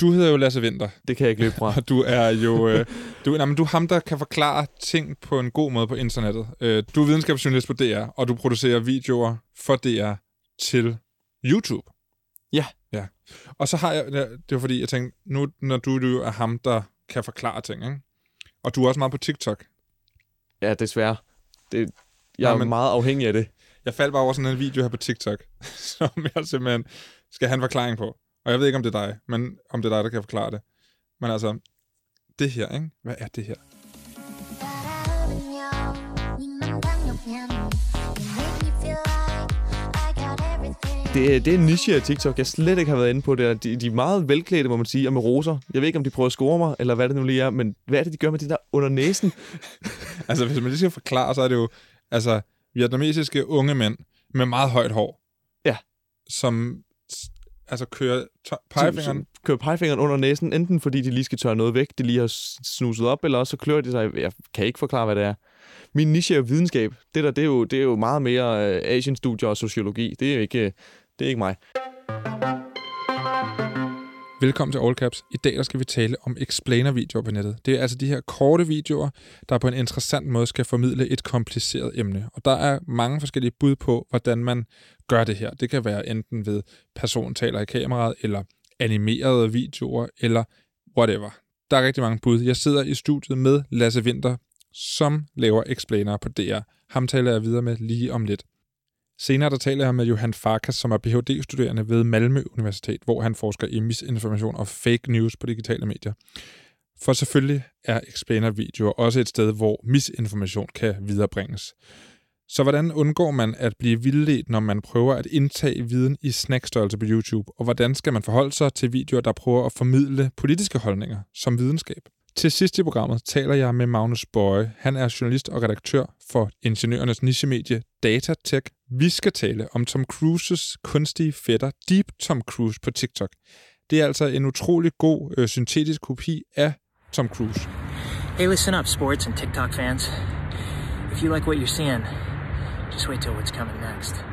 Du hedder jo Lasse Vinter, Det kan jeg ikke løbe fra. og du er jo øh, du, nej, men du er ham, der kan forklare ting på en god måde på internettet. Øh, du er videnskabsjournalist på DR, og du producerer videoer for DR til YouTube. Ja. Ja. Og så har jeg, ja, det var fordi, jeg tænkte, nu når du jo er ham, der kan forklare ting, ikke? og du er også meget på TikTok. Ja, desværre. Det, jeg er men- meget afhængig af det. Jeg faldt bare over sådan en video her på TikTok, som jeg simpelthen skal have en forklaring på. Og jeg ved ikke, om det er dig, men om det er dig, der kan forklare det. Men altså, det her, ikke? Hvad er det her? Det, det er en niche af TikTok, jeg slet ikke har været inde på det. De, de er meget velklædte, må man sige, og med roser. Jeg ved ikke, om de prøver at score mig, eller hvad det nu lige er, men hvad er det, de gør med det der under næsen? Altså, hvis man lige skal forklare, så er det jo altså, vietnamesiske unge mænd med meget højt hår. Ja. Som altså kører to- Som- pegefingeren. som kører pegefingeren under næsen, enten fordi de lige skal tørre noget væk, de lige har snuset op, eller også så klør de sig. Jeg kan ikke forklare, hvad det er. Min niche er jo videnskab. Det der, det er jo, det er jo meget mere øh, Asian-studier og sociologi. Det er jo ikke, det er ikke mig. Velkommen til All Caps. I dag der skal vi tale om explainer-videoer på nettet. Det er altså de her korte videoer, der på en interessant måde skal formidle et kompliceret emne. Og der er mange forskellige bud på, hvordan man gør det her. Det kan være enten ved person taler i kameraet, eller animerede videoer, eller whatever. Der er rigtig mange bud. Jeg sidder i studiet med Lasse Winter, som laver explainer på DR. Ham taler jeg videre med lige om lidt. Senere der taler jeg med Johan Farkas, som er Ph.D.-studerende ved Malmø Universitet, hvor han forsker i misinformation og fake news på digitale medier. For selvfølgelig er explainer-videoer også et sted, hvor misinformation kan viderebringes. Så hvordan undgår man at blive vildledt, når man prøver at indtage viden i snackstørrelse på YouTube? Og hvordan skal man forholde sig til videoer, der prøver at formidle politiske holdninger som videnskab? Til sidst i programmet taler jeg med Magnus Bøje. Han er journalist og redaktør for ingeniørernes nichemedie Datatech. Vi skal tale om Tom Cruises kunstige fætter Deep Tom Cruise på TikTok. Det er altså en utrolig god øh, syntetisk kopi af Tom Cruise. Hey, listen up, sports and TikTok fans. If you like what you're seeing, just wait till what's coming next.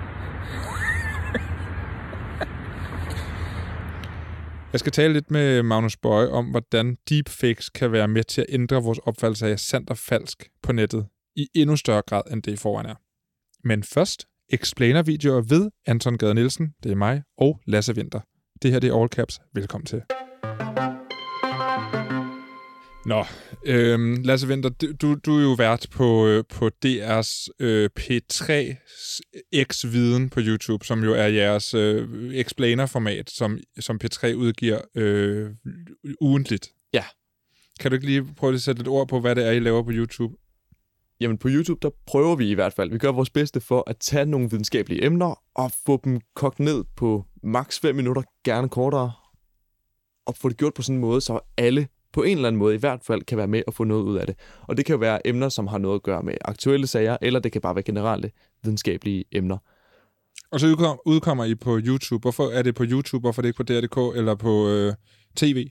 Jeg skal tale lidt med Magnus Bøje om, hvordan deepfakes kan være med til at ændre vores opfattelse af sandt og falsk på nettet i endnu større grad, end det i forvejen er. Men først, explainer-videoer ved Anton Gade Nielsen, det er mig, og Lasse Vinter. Det her det er All Caps. Velkommen til. Nå, øhm, Lasse Vinter, du, du er jo vært på, øh, på DR's øh, P3 X-viden på YouTube, som jo er jeres øh, explainer-format, som, som P3 udgiver øh, ugentligt. Ja. Kan du ikke lige prøve at sætte lidt ord på, hvad det er, I laver på YouTube? Jamen på YouTube, der prøver vi i hvert fald. Vi gør vores bedste for at tage nogle videnskabelige emner og få dem kogt ned på maks 5 minutter, gerne kortere. Og få det gjort på sådan en måde, så alle på en eller anden måde i hvert fald kan være med og få noget ud af det. Og det kan jo være emner, som har noget at gøre med aktuelle sager, eller det kan bare være generelle videnskabelige emner. Og så udkommer I på YouTube. Hvorfor er det på YouTube? Hvorfor er det ikke på DR.dk eller på øh, tv?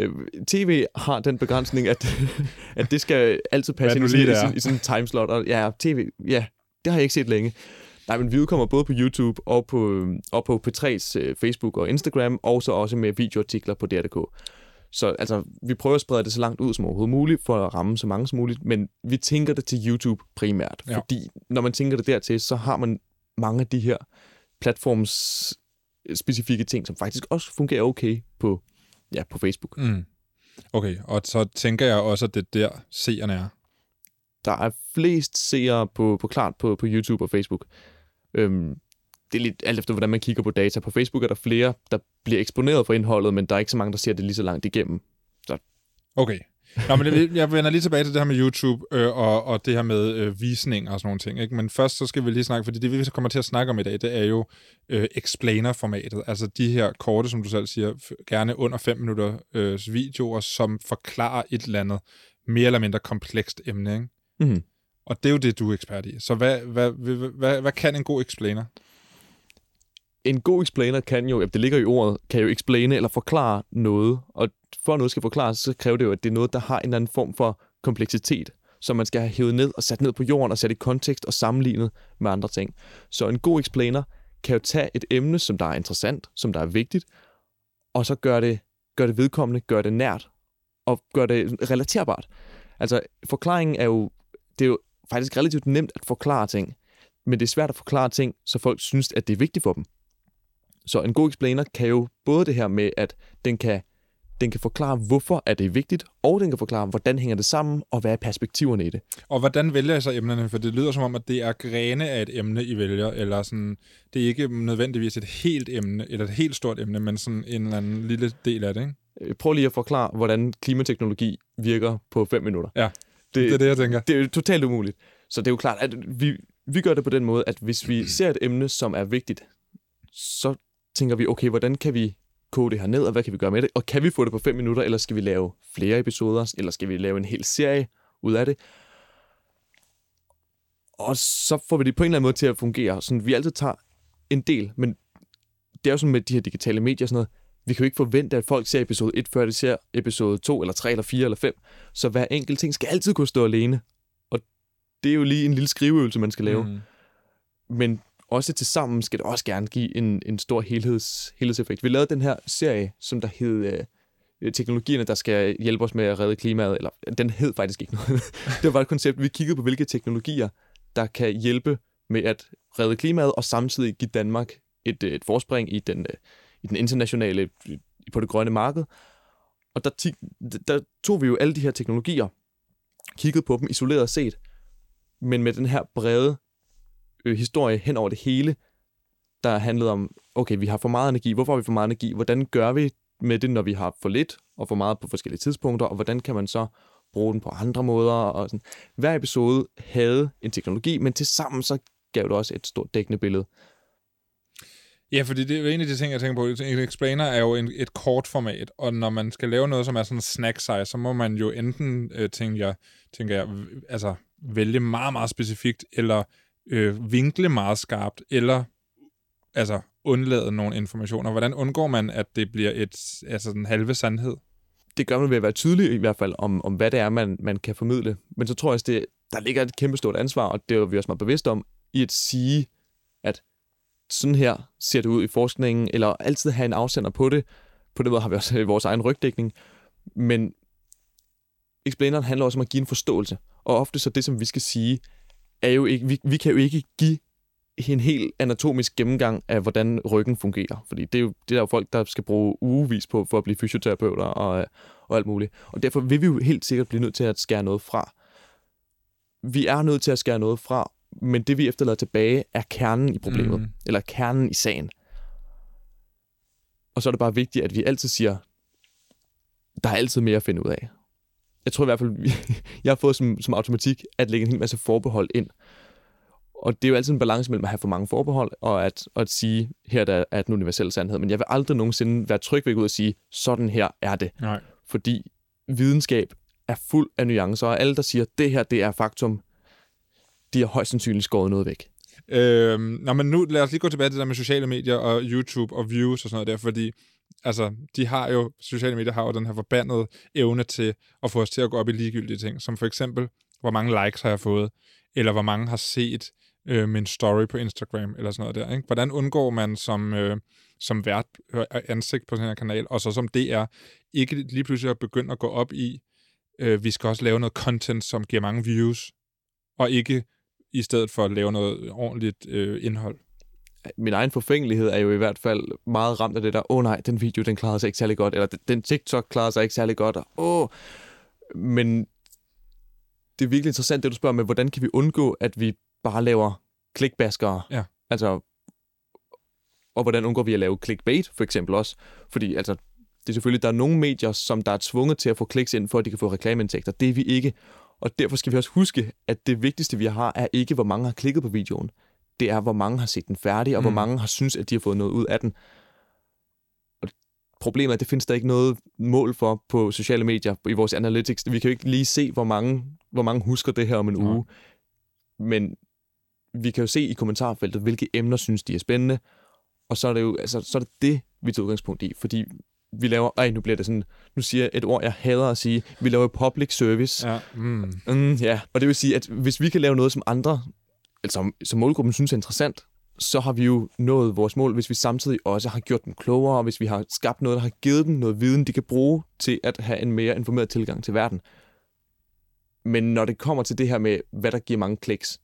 Øh, TV har den begrænsning, at, at det skal altid passe ind i, i, sådan, i sådan en timeslot. Og ja, TV, ja, det har jeg ikke set længe. Nej, men vi udkommer både på YouTube og på, og på P3's øh, Facebook og Instagram, og så også med videoartikler på DR.dk. Så altså, vi prøver at sprede det så langt ud som overhovedet muligt, for at ramme så mange som muligt, men vi tænker det til YouTube primært, Ja. ja. fordi når man tænker det dertil, så har man mange af de her platforms specifikke ting, som faktisk også fungerer okay på, ja, på Facebook. Mm. Okay, og så tænker jeg også, at det er der seerne er. der er flest seere på, på klart på, på YouTube og Facebook. Øhm, det er lidt alt efter, hvordan man kigger på data. På Facebook er der flere, der bliver eksponeret for indholdet, men der er ikke så mange, der ser det lige så langt igennem. Okay. Nå, men jeg, vender lige tilbage til det her med YouTube øh, og, og det her med øh, visninger og sådan nogle ting. Ikke? Men først så skal vi lige snakke, fordi det vi kommer til at snakke om i dag, det er jo øh, explainer-formatet. Altså de her korte, som du selv siger, gerne under 5 minutter øh, videoer, som forklarer et eller andet mere eller mindre komplekst emne. Ikke? Mm-hmm. Og det er jo det, du er ekspert i. Så hvad, hvad, hvad, hvad, hvad kan en god explainer? En god explainer kan jo, det ligger i ordet, kan jo explaine eller forklare noget. Og for at noget skal forklares, så kræver det jo, at det er noget, der har en eller anden form for kompleksitet, som man skal have hævet ned og sat ned på jorden og sat i kontekst og sammenlignet med andre ting. Så en god explainer kan jo tage et emne, som der er interessant, som der er vigtigt, og så gøre det gør det vedkommende, gør det nært, og gør det relaterbart. Altså, forklaringen er jo, det er jo faktisk relativt nemt at forklare ting, men det er svært at forklare ting, så folk synes, at det er vigtigt for dem. Så en god explainer kan jo både det her med, at den kan, den kan forklare, hvorfor er det vigtigt, og den kan forklare, hvordan hænger det sammen, og hvad er perspektiverne i det. Og hvordan vælger I så emnerne? For det lyder som om, at det er grene af et emne, I vælger, eller sådan, det er ikke nødvendigvis et helt emne, eller et helt stort emne, men sådan en eller anden lille del af det, ikke? Øh, Prøv lige at forklare, hvordan klimateknologi virker på 5 minutter. Ja, det, det er det, jeg tænker. Det er totalt umuligt. Så det er jo klart, at vi, vi gør det på den måde, at hvis vi ser et emne, som er vigtigt, så tænker vi, okay, hvordan kan vi koge det her ned, og hvad kan vi gøre med det? Og kan vi få det på 5 minutter, eller skal vi lave flere episoder, eller skal vi lave en hel serie ud af det? Og så får vi det på en eller anden måde til at fungere, sådan vi altid tager en del, men det er jo sådan med de her digitale medier og sådan noget, vi kan jo ikke forvente, at folk ser episode 1, før de ser episode 2, eller 3, eller 4, eller 5. Så hver enkelt ting skal altid kunne stå alene. Og det er jo lige en lille skriveøvelse, man skal lave. Mm. Men også til sammen skal det også gerne give en, en stor helheds, helhedseffekt. Vi lavede den her serie, som der hed øh, Teknologierne, der skal hjælpe os med at redde klimaet. Eller den hed faktisk ikke noget. det var bare et koncept. Vi kiggede på, hvilke teknologier, der kan hjælpe med at redde klimaet, og samtidig give Danmark et, øh, et forspring i den, øh, i den internationale, øh, på det grønne marked. Og der, der tog vi jo alle de her teknologier, kiggede på dem isoleret set, men med den her brede øh, historie hen over det hele, der handlede om, okay, vi har for meget energi, hvorfor har vi for meget energi, hvordan gør vi med det, når vi har for lidt og for meget på forskellige tidspunkter, og hvordan kan man så bruge den på andre måder. Og sådan. Hver episode havde en teknologi, men til sammen så gav det også et stort dækkende billede. Ja, fordi det er en af de ting, jeg tænker på. En explainer er jo en, et kort format, og når man skal lave noget, som er sådan snack size, så må man jo enten, øh, tænker, jeg, tænker jeg, altså vælge meget, meget specifikt, eller øh, vinkle meget skarpt, eller altså undlade nogle informationer. Hvordan undgår man, at det bliver et, altså den halve sandhed? det gør man ved at være tydelig i hvert fald om, om hvad det er, man, man kan formidle. Men så tror jeg også, det, der ligger et kæmpe stort ansvar, og det er vi også meget bevidst om, i at sige, at sådan her ser det ud i forskningen, eller altid have en afsender på det. På den måde har vi også vores egen rygdækning. Men explaineren handler også om at give en forståelse. Og ofte så det, som vi skal sige, er jo ikke, vi, vi kan jo ikke give en helt anatomisk gennemgang af, hvordan ryggen fungerer. Fordi det er jo, det er jo folk, der skal bruge ugevis på for at blive fysioterapeuter og, og alt muligt. Og derfor vil vi jo helt sikkert blive nødt til at skære noget fra. Vi er nødt til at skære noget fra, men det vi efterlader tilbage er kernen i problemet, mm. eller kernen i sagen. Og så er det bare vigtigt, at vi altid siger, der er altid mere at finde ud af. Jeg tror i hvert fald, jeg har fået som, som automatik at lægge en hel masse forbehold ind. Og det er jo altid en balance mellem at have for mange forbehold, og at, og at sige, her der er den universelle sandhed. Men jeg vil aldrig nogensinde være tryg ved at gå ud og sige, sådan her er det. Nej. Fordi videnskab er fuld af nuancer, og alle, der siger, det her det er faktum, de har højst sandsynligt skåret noget væk. Øhm, nå, men nu lad os lige gå tilbage til det der med sociale medier og YouTube og views og sådan noget der, fordi altså, de har jo, sociale medier har jo den her forbandede evne til at få os til at gå op i ligegyldige ting, som for eksempel, hvor mange likes har jeg fået, eller hvor mange har set øh, min story på Instagram, eller sådan noget der. Ikke? Hvordan undgår man som, øh, som vært øh, ansigt på den her kanal, og så som det er, ikke lige pludselig at begynde at gå op i, øh, vi skal også lave noget content, som giver mange views, og ikke i stedet for at lave noget ordentligt øh, indhold. Min egen forfængelighed er jo i hvert fald meget ramt af det der, åh oh, nej, den video, den klarede sig ikke særlig godt, eller den TikTok klarede sig ikke særlig godt, og åh, oh. men det er virkelig interessant, det du spørger med, hvordan kan vi undgå, at vi bare laver klikbaskere? Ja. Altså, og hvordan undgår vi at lave clickbait, for eksempel også? Fordi altså, det er selvfølgelig, der er nogle medier, som der er tvunget til at få kliks ind, for at de kan få reklameindtægter. Det er vi ikke. Og derfor skal vi også huske, at det vigtigste, vi har, er ikke, hvor mange har klikket på videoen. Det er, hvor mange har set den færdig, og mm. hvor Mm. mange har synes, at de har fået noget ud af den. Og problemet er, at det findes der ikke noget mål for på sociale medier, i vores analytics. Vi kan jo ikke lige se, hvor mange, hvor mange husker det her om en Nej. uge. Men vi kan jo se i kommentarfeltet, hvilke emner synes de er spændende, og så er det jo altså, så er det, det, vi tager udgangspunkt i, fordi vi laver, ej, nu bliver det sådan, nu siger jeg et ord, jeg hader at sige, vi laver public service. Ja. Mm. Mm, ja, og det vil sige, at hvis vi kan lave noget, som andre, altså som, målgruppen synes er interessant, så har vi jo nået vores mål, hvis vi samtidig også har gjort dem klogere, og hvis vi har skabt noget, der har givet dem noget viden, de kan bruge til at have en mere informeret tilgang til verden. Men når det kommer til det her med, hvad der giver mange kliks,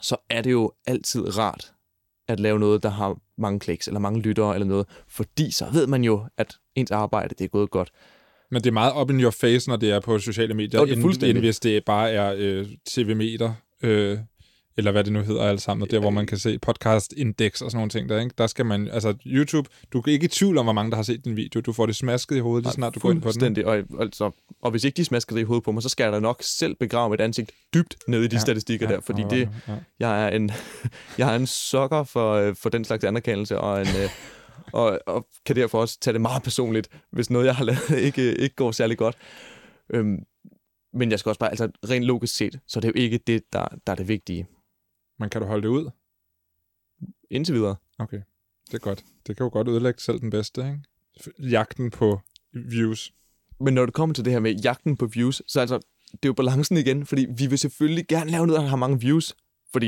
så er det jo altid rart at lave noget, der har mange kliks, eller mange lyttere, eller noget, fordi så ved man jo, at ens arbejde det er gået godt. Men det er meget up in your face, når det er på sociale medier, Jo, det er end, end hvis det bare er øh, TV-meter, øh, eller hvad det nu hedder alle sammen, og der hvor man kan se podcast-index og sådan nogle ting der, ikke? Der skal man, altså YouTube, du er ikke i tvivl om, hvor mange der har set din video. Du får det smasket i hovedet, lige snart du går ind på den. Og, altså, og hvis ikke de smasker det i hovedet på mig, så skal jeg da nok selv begrave mit ansigt dybt ned i de ja, statistikker der, fordi det, Ja. jeg er en, jeg er en sokker for, øh, for den slags anerkendelse, og, en, øh, og, og kan derfor også tage det meget personligt, hvis noget, jeg har lavet, ikke, ikke går særlig godt. Øhm, men jeg skal også bare, altså rent logisk set, så er det jo ikke det, der, der er det vigtige Men kan du holde det ud? indtil videre. Okay, det er godt. Det kan jo godt ødelægge selv den bedste, ikke? Jagten på views. Men når det kommer til det her med jagten på views, så altså, det er jo balancen igen, fordi vi vil selvfølgelig gerne lave noget, der har mange views, fordi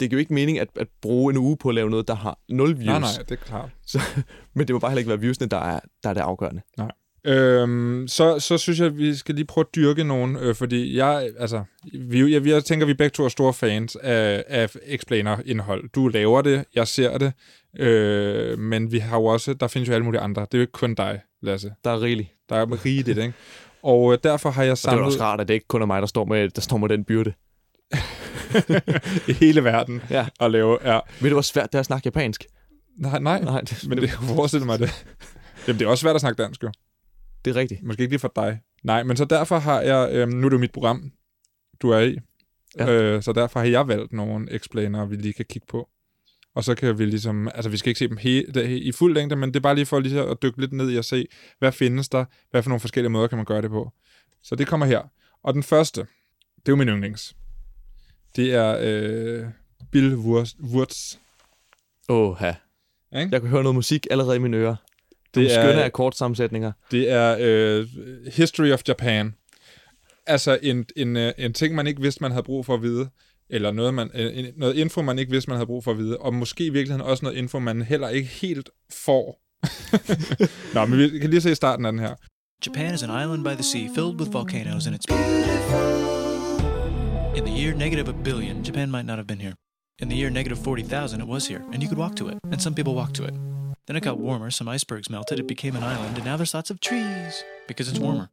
det giver jo ikke mening at, at bruge en uge på at lave noget, der har 0 views. Nej, nej, det er klart. Men det må bare heller ikke være viewsene, der er, der er det afgørende. Øhm, så, så synes jeg, at vi skal lige prøve at dyrke nogen, øh, fordi jeg, altså, vi, jeg, jeg tænker, at vi begge to er store fans af, af explainer-indhold. Du laver det, jeg ser det, øh, men vi har jo også, der findes jo alle mulige andre. Det er jo ikke kun dig, Lasse. Der er rigeligt. Der er rigeligt, ikke? Og øh, derfor har jeg Og det er samlet også rart, at det ikke kun er mig, der står med, der står med den byrde. i hele verden Ja. at lave. Ja. Ved du, hvor svært det er at snakke japansk? Nej, nej, Nej, det, men det kan forestille mig det. Jamen, det er også svært at snakke dansk, jo. Det er rigtigt. Måske ikke lige for dig. Nej, men så derfor har jeg, øhm, nu er det jo mit program, du er i, Ja. øh, så derfor har jeg valgt nogle explainer, vi lige kan kigge på. Og så kan vi ligesom, altså vi skal ikke se dem he, det, i fuld længde, men det er bare lige for lige at dykke lidt ned i at se, hvad findes der, hvad for nogle forskellige måder kan man gøre det på. Så det kommer her. Og den første, det er jo min yndlings. Det er øh, Bill Wurz, Wurz Åh, ja. Jeg kan høre noget musik allerede i mine ører. Det Det er skønne akkordsammensætninger. Det er øh, History of Japan. Altså en, en, øh, en ting, man ikke vidste, man havde brug for at vide. Eller noget, man, øh, en- noget info, man ikke vidste, man havde brug for at vide. Og måske i virkeligheden også noget info, man heller ikke helt får. Nå, men vi kan lige se starten af den her. Japan is an island by the sea filled with volcanoes, and it's In the year negative a billion, Japan might not have been here. In the year negative 40,000, it was here, and you could walk to it, and some people walked to it. Then it got warmer, some icebergs melted, it became an island, and now there's lots of trees because it's warmer.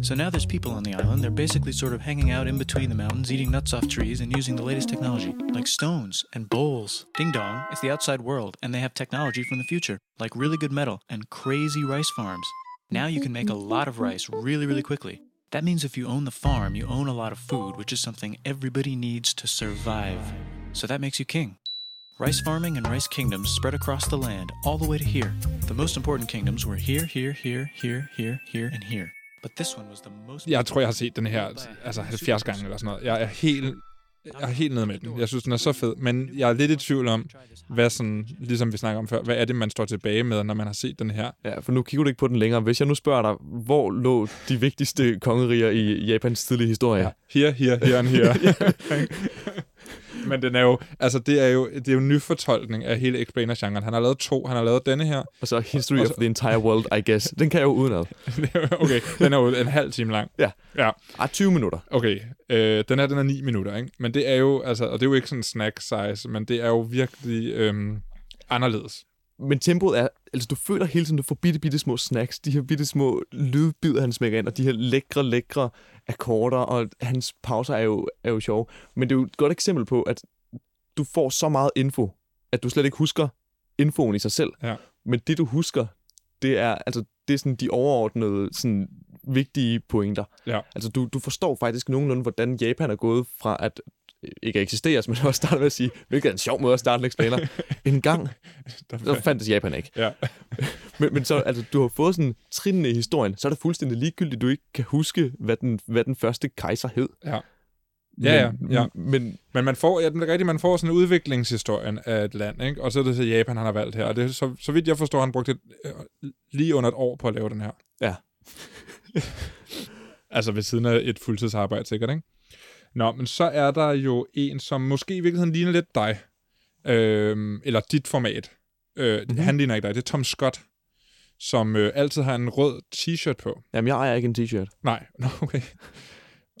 So now there's people on the island. They're basically sort of hanging out in between the mountains, eating nuts off trees, and using the latest technology, like stones and bowls. Ding dong, it's the outside world, and they have technology from the future, like really good metal and crazy rice farms. Now you can make a lot of rice really, really quickly. That means if you own the farm, you own a lot of food, which is something everybody needs to survive. So that makes you king. Rice farming and rice kingdoms spread across the land, all the way to here. The most important kingdoms were here, here, here, here, here, here, and here. But this one was the most. Jeg tror, jeg har set den her altså 70 gange eller sådan noget. Jeg er helt, jeg er helt nede med den. Jeg synes, den er så fed. Men jeg er lidt i tvivl om, hvad sådan, ligesom vi snakker om før, hvad er det, man står tilbage med, når man har set den her? Ja, for nu kigger du ikke på den længere. Hvis jeg nu spørger dig, hvor lå de vigtigste kongeriger i Japans tidlige historie? Ja. Her, her, her og her. Men den er jo, altså det er jo, det er jo en ny fortolkning af hele explainer-genren. Han har lavet to. Han har lavet denne her. Og så History Og så- of the Entire World, I guess. Den kan jeg jo udenad. okay, den er jo en halv time lang. Ja. Ja, Ah, 20 minutter. okay. Øh, den her, den er 9 minutter, ikke? Men det er jo, altså, og det er jo ikke sådan snack size, men det er jo virkelig øhm, anderledes. Men tempoet er, altså du føler hele tiden, du får bitte, bitte små snacks, de her bitte små lydbider, han smækker ind, og de her lækre, lækre akkorder, og hans pauser er jo, er jo sjove. Men det er jo et godt eksempel på, at du får så meget info, at du slet ikke husker infoen i sig selv. Ja. Men det, du husker, det er, altså, det er sådan de overordnede, sådan, vigtige pointer. Ja. Altså, du, du forstår faktisk nogenlunde, hvordan Japan er gået fra at ikke eksisterer, men også starte med at sige, hvilket er en sjov måde at starte en explainer. en gang, Der, fandtes Japan ikke. ja. Men, men så, altså, du har fået sådan trinene i historien, så er det fuldstændig ligegyldigt, du ikke kan huske, hvad den, hvad den første kejser hed. Ja. Ja, ja, men, ja. Men Men man får, ja, den er rigtigt, man får sådan en udviklingshistorien af et land, ikke? Og så er det så Japan, han har valgt her. Og det, er så, så vidt jeg forstår, han brugte et, øh, lige under et år på at lave den her. Ja. altså ved siden af et fuldtidsarbejde, sikkert, ikke? Nå, men så er der jo en, som måske i virkeligheden ligner lidt dig. Øh, eller dit format. Øh, mm-hmm. Han ligner ikke dig. Det er Tom Scott, som øh, altid har en rød t-shirt på. Jamen, jeg ejer ikke en t-shirt. Nej, no, okay.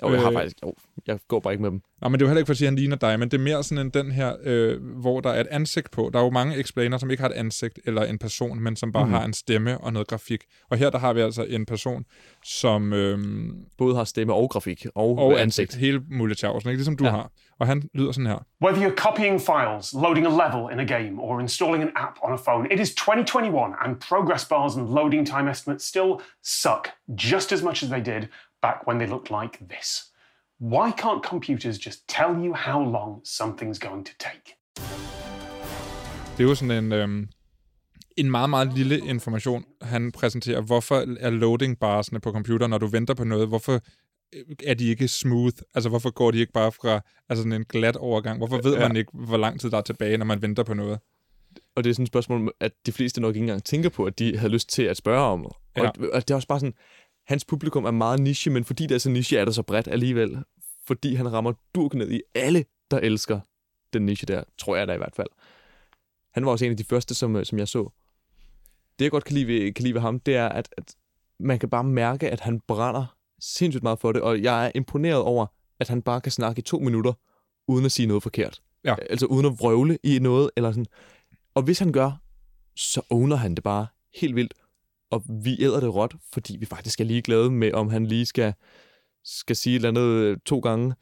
Jo, jeg har Øh. faktisk... Jo, jeg går bare ikke med dem. Nå, men det er jo heller ikke for at sige, at han ligner dig, men det er mere sådan en den her, øh, hvor der er et ansigt på. Der er jo mange explainer, som ikke har et ansigt eller en person, men som bare mm. har en stemme og noget grafik. Og her der har vi altså en person, som... Øh, Både har stemme og grafik og, og ansigt. ansigt. Hele muligt tjavsen, ikke? Ligesom du ja. har. Og han lyder sådan her. Whether you're copying files, loading a level in a game, or installing an app on a phone, it is 2021 and progress bars and loading time estimates still suck just as much as they did back when they looked like this. Why can't computers just tell you how long something's going to take? Det er jo sådan en, øhm, en meget, meget lille information, han præsenterer. Hvorfor er loading barsene på computer, når du venter på noget? Hvorfor øh, er de ikke smooth? Altså, hvorfor går de ikke bare fra altså sådan en glat overgang? Hvorfor ved Ja. ja. man ikke, hvor lang tid der er tilbage, når man venter på noget? Og det er sådan et spørgsmål, at de fleste nok ikke engang tænker på, at de havde lyst til at spørge om. Og, Ja. og det er også bare sådan, hans publikum er meget niche, men fordi det er så niche, er det så bredt alligevel. Fordi han rammer durk ned i alle, der elsker den niche der, tror jeg da i hvert fald. Han var også en af de første, som, øh, som jeg så. Det, jeg godt kan lide ved, kan lide ved ham, det er, at, at man kan bare mærke, at han brænder sindssygt meget for det, og jeg er imponeret over, at han bare kan snakke i to minutter, uden at sige noget forkert. Ja. Altså uden at vrøvle i noget, eller sådan. Og hvis han gør, så owner han det bare helt vildt. Og vi æder det råt, fordi vi faktisk er ligeglade med, om han lige skal, skal sige et eller andet øh, to gange.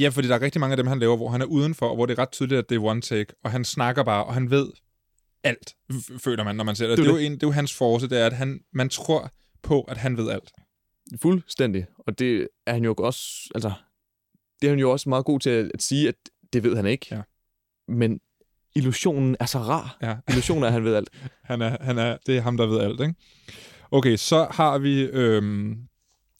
Ja, fordi der er rigtig mange af dem, han laver, hvor han er udenfor, og hvor det er ret tydeligt, at det er one take, og han snakker bare, og han ved alt, føler man, når man ser det. Det Det, er det, er, jo en, det er jo hans force, det er, at han, man tror på, at han ved alt. Fuldstændig. Og det er han jo også, altså, det er han jo også meget god til at, at sige, at det ved han ikke. Ja. Men illusionen er så rar. Ja. Illusionen er, at han ved alt. Han er, han er, det er ham, der ved alt, ikke? Okay, så har vi... Øhm,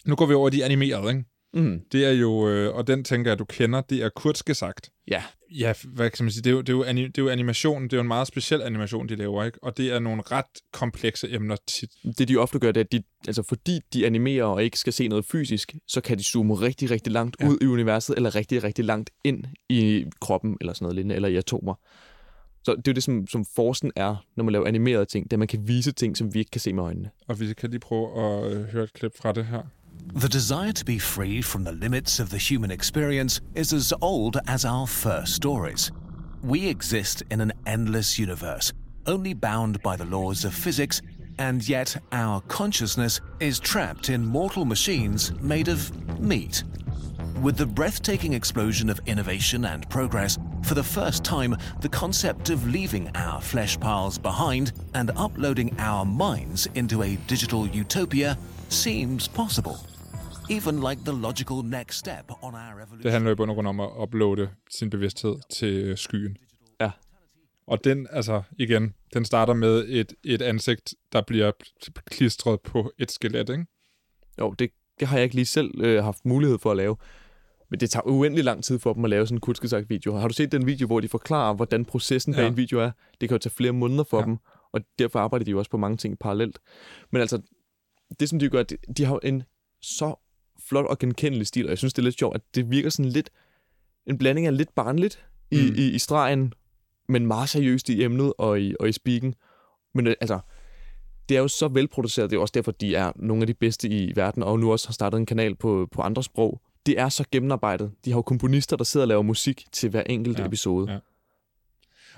nu går vi over de animerede, ikke? Mm. Det er jo, øh, og den tænker jeg, du kender, det er kurz sagt. Ja. Ja, hvad kan man sige, det er, jo, det, er jo, ani- det er jo animation, det er jo en meget speciel animation, de laver, ikke? Og det er nogle ret komplekse emner tit. Det de ofte gør, det er, at de, altså fordi de animerer og ikke skal se noget fysisk, så kan de zoome rigtig, rigtig langt. Ja. ud i universet, eller rigtig, rigtig langt ind i kroppen, eller sådan noget lignende, eller i atomer. Så det er jo det, som, som forsen er, når man laver animerede ting, det er, at man kan vise ting, som vi ikke kan se med øjnene. Og vi kan lige prøve at øh, høre et klip fra det her. The desire to be free from the limits of the human experience is as old as our first stories. We exist in an endless universe, only bound by the laws of physics, and yet our consciousness is trapped in mortal machines made of meat. With the breathtaking explosion of innovation and progress, for the first time, the concept of leaving our flesh piles behind and uploading our minds into a digital utopia seems possible. Even like the logical next step on our evolution. Det handler jo i bund og grund om at uploade sin bevidsthed til øh, skyen. Ja. Og den, altså igen, den starter med et, et ansigt, der bliver klistret på et skelet, ikke? Jo, det, det har jeg ikke lige selv øh, haft mulighed for at lave. Men det tager uendelig lang tid for dem at lave sådan en kutsgesagt video. Har du set den video, hvor de forklarer, hvordan processen bag Ja. en video er? Det kan jo tage flere måneder for Ja. dem, og derfor arbejder de jo også på mange ting parallelt. Men altså, det som de gør, de, de har en så flot og genkendelig stil, og jeg synes, det er lidt sjovt, at det virker sådan lidt, en blanding af lidt barnligt i, Mm. mm. i, i stregen, men meget seriøst i emnet og i, og i speaken. Men øh, altså, det er jo så velproduceret, det er også derfor, de er nogle af de bedste i verden, og nu også har startet en kanal på, på andre sprog. Det er så gennemarbejdet. De har jo komponister, der sidder og laver musik til hver enkelt Ja, episode. ja.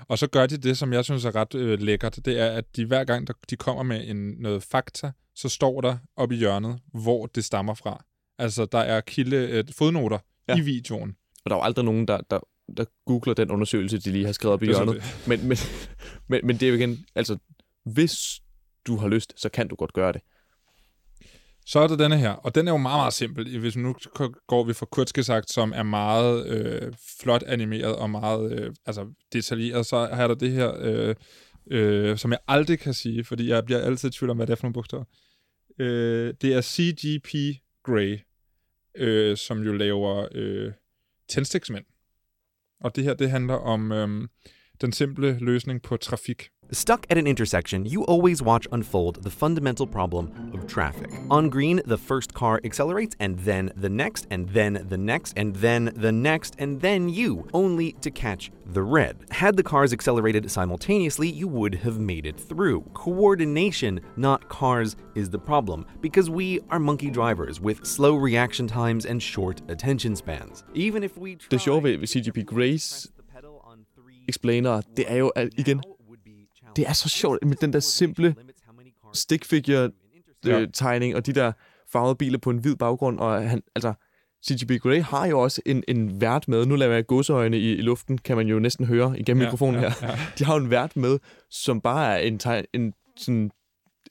Og så gør de det, som jeg synes er ret øh, lækkert, det er, at de hver gang, der, de kommer med en, noget fakta, så står der oppe i hjørnet, hvor det stammer fra. Altså, der er kilde, øh, fodnoter ja. I videoen. Og der er jo aldrig nogen, der, der, der googler den undersøgelse, de lige har skrevet op i hjørnet. Men, men, men, men det er jo igen, altså, hvis du har lyst, så kan du godt gøre det. Så er der denne her, og den er jo meget, meget simpel. Hvis nu går vi fra Kurzgesagt, som er meget øh, flot animeret og meget øh, altså detaljeret, så er der det her, øh, øh, som jeg aldrig kan sige, fordi jeg bliver altid i tvivl om, hvad det er for nogle bogstaver. Øh, det er CGP Grey, øh, som jo laver øh, tændstiksmænd. Og det her, det handler om... Øh, den simple løsning på trafik. Stuck at an intersection, you always watch unfold the fundamental problem of traffic. On green, the first car accelerates, and then the next, and then the next, and then the next, and then you, only to catch the red. Had the cars accelerated simultaneously, you would have made it through. Coordination, not cars, is the problem, because we are monkey drivers with slow reaction times and short attention spans. Even if we try... Det sjove ved, ved CGP Grace explainer, det er jo igen, det er så sjovt med den der simple stickfigure øh, tegning og de der farvede biler på en hvid baggrund, og han, altså, CGP Grey har jo også en, en vært med. Nu laver jeg godseøjne i, i luften, kan man jo næsten høre igennem ja, mikrofonen ja, her. Ja. De har jo en vært med, som bare er en, teg, en, sådan,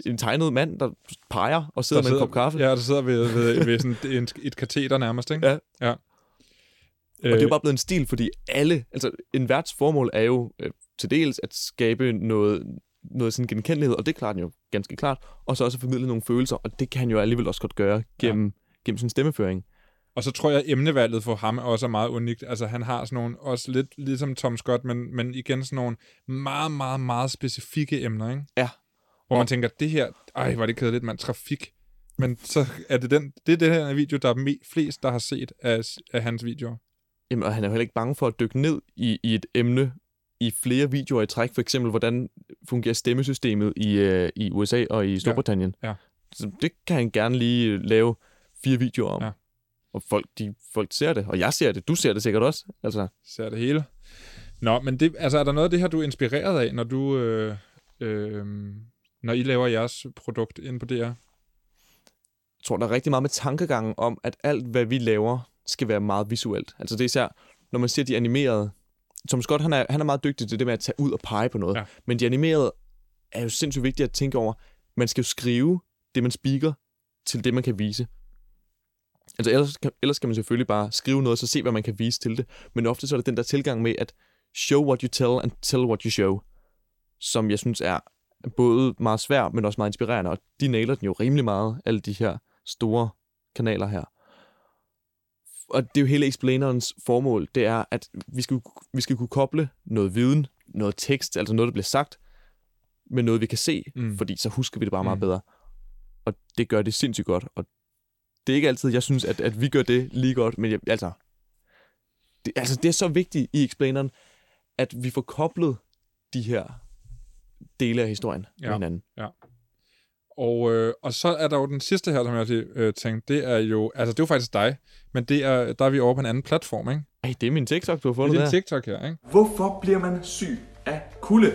en tegnet mand, der peger og sidder, der sidder med en kop kaffe. Ja, der sidder ved, ved, ved sådan en, et kateter nærmest, ikke? Ja. ja. Og det er jo bare blevet en stil, fordi alle, altså en værts formål er jo øh, til dels at skabe noget, noget sådan genkendelighed, og det klarer den jo ganske klart, og så også at formidle nogle følelser, og det kan han jo alligevel også godt gøre gennem, ja. gennem sin stemmeføring. Og så tror jeg, at emnevalget for ham også er meget unikt. Altså, han har sådan nogle, også lidt ligesom Tom Scott, men, men igen sådan nogle meget, meget, meget specifikke emner, ikke? Ja. Hvor man tænker, det her, ej, var det kedeligt, mand, trafik. Men så er det den, det er det her video, der er flest, der har set af, af hans videoer. Jamen, og han er jo heller ikke bange for at dykke ned i, i et emne i flere videoer i træk. For eksempel, hvordan fungerer stemmesystemet i, øh, i USA og i Storbritannien. Ja. ja. Så det kan han gerne lige lave fire videoer om. Ja. Og folk, de, folk ser det, og jeg ser det. Du ser det sikkert også. Altså. Ser det hele. Nå, men det, altså, er der noget af det her, du er inspireret af, når du... Øh, øh, når I laver jeres produkt ind på DR? Jeg tror, der er rigtig meget med tankegangen om, at alt, hvad vi laver, skal være meget visuelt. Altså det er især, når man ser de animerede Tom Scott, han er, han er meget dygtig til det med at tage ud og pege på noget. Ja. Men de animerede er jo sindssygt vigtigt at tænke over. Man skal jo skrive det, man speaker, til det, man kan vise. Altså ellers, kan, ellers kan man selvfølgelig bare skrive noget, så se, hvad man kan vise til det. Men ofte så er det den der tilgang med at show what you tell and tell what you show, som jeg synes er både meget svær, men også meget inspirerende. Og de nailer den jo rimelig meget, alle de her store kanaler her og det er jo hele explainerens formål, det er, at vi skal, vi skal kunne koble noget viden, noget tekst, altså noget, der bliver sagt, med noget, vi kan se, mm. fordi så husker vi det bare mm. meget bedre. Og det gør det sindssygt godt, og det er ikke altid, jeg synes, at, at vi gør det lige godt, men jeg, altså, det, altså, det er så vigtigt i explaineren, at vi får koblet de her dele af historien ja. med hinanden. Ja. Og, øh, og så er der jo den sidste her, som jeg lige øh, tænkte, det er jo, altså det er jo faktisk dig, men det er, der er vi over på en anden platform, ikke? Ej, det er min TikTok, du har fundet det er din TikTok her, ikke? Hvorfor bliver man syg af kulde?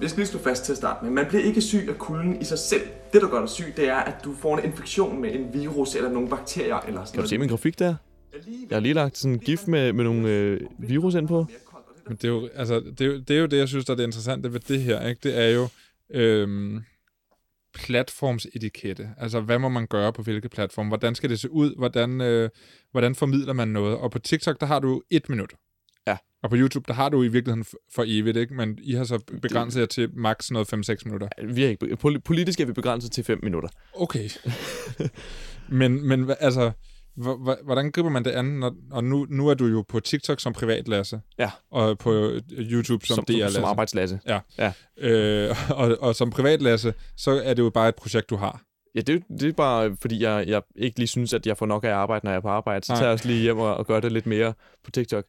Jeg skal lige slå fast til at starte med. Man bliver ikke syg af kulden i sig selv. Det, der gør dig syg, det er, at du får en infektion med en virus eller nogle bakterier eller sådan Kan du se min grafik der? Jeg har lige lagt sådan en gift med, med nogle øh, virus ind på. Men det er, jo, altså, det, er jo, det er jo det, jeg synes, der er det interessante ved det her, ikke? Det er jo... Øhm, platformsetikette. Altså, hvad må man gøre på hvilke platform? Hvordan skal det se ud? Hvordan, øh, hvordan formidler man noget? Og på TikTok, der har du et minut. Ja. Og på YouTube, der har du i virkeligheden for evigt, ikke? Men I har så begrænset jer til maks noget 5-6 minutter. Vi er ikke, politisk er vi begrænset til 5 minutter. Okay. men, men altså, Hvordan griber man det an, når, og nu, nu er du jo på TikTok som privat Lasse, ja. og på øh, YouTube som, som DR Lasse. Som arbejdslasse. Ja. ja. Øh, og, og som privat Lasse, så er det jo bare et projekt, du har. Ja, det, det er bare, fordi jeg, jeg ikke lige synes, at jeg får nok af arbejde, når jeg er på arbejde. Så Nej. tager jeg også lige hjem og, og gør det lidt mere på TikTok.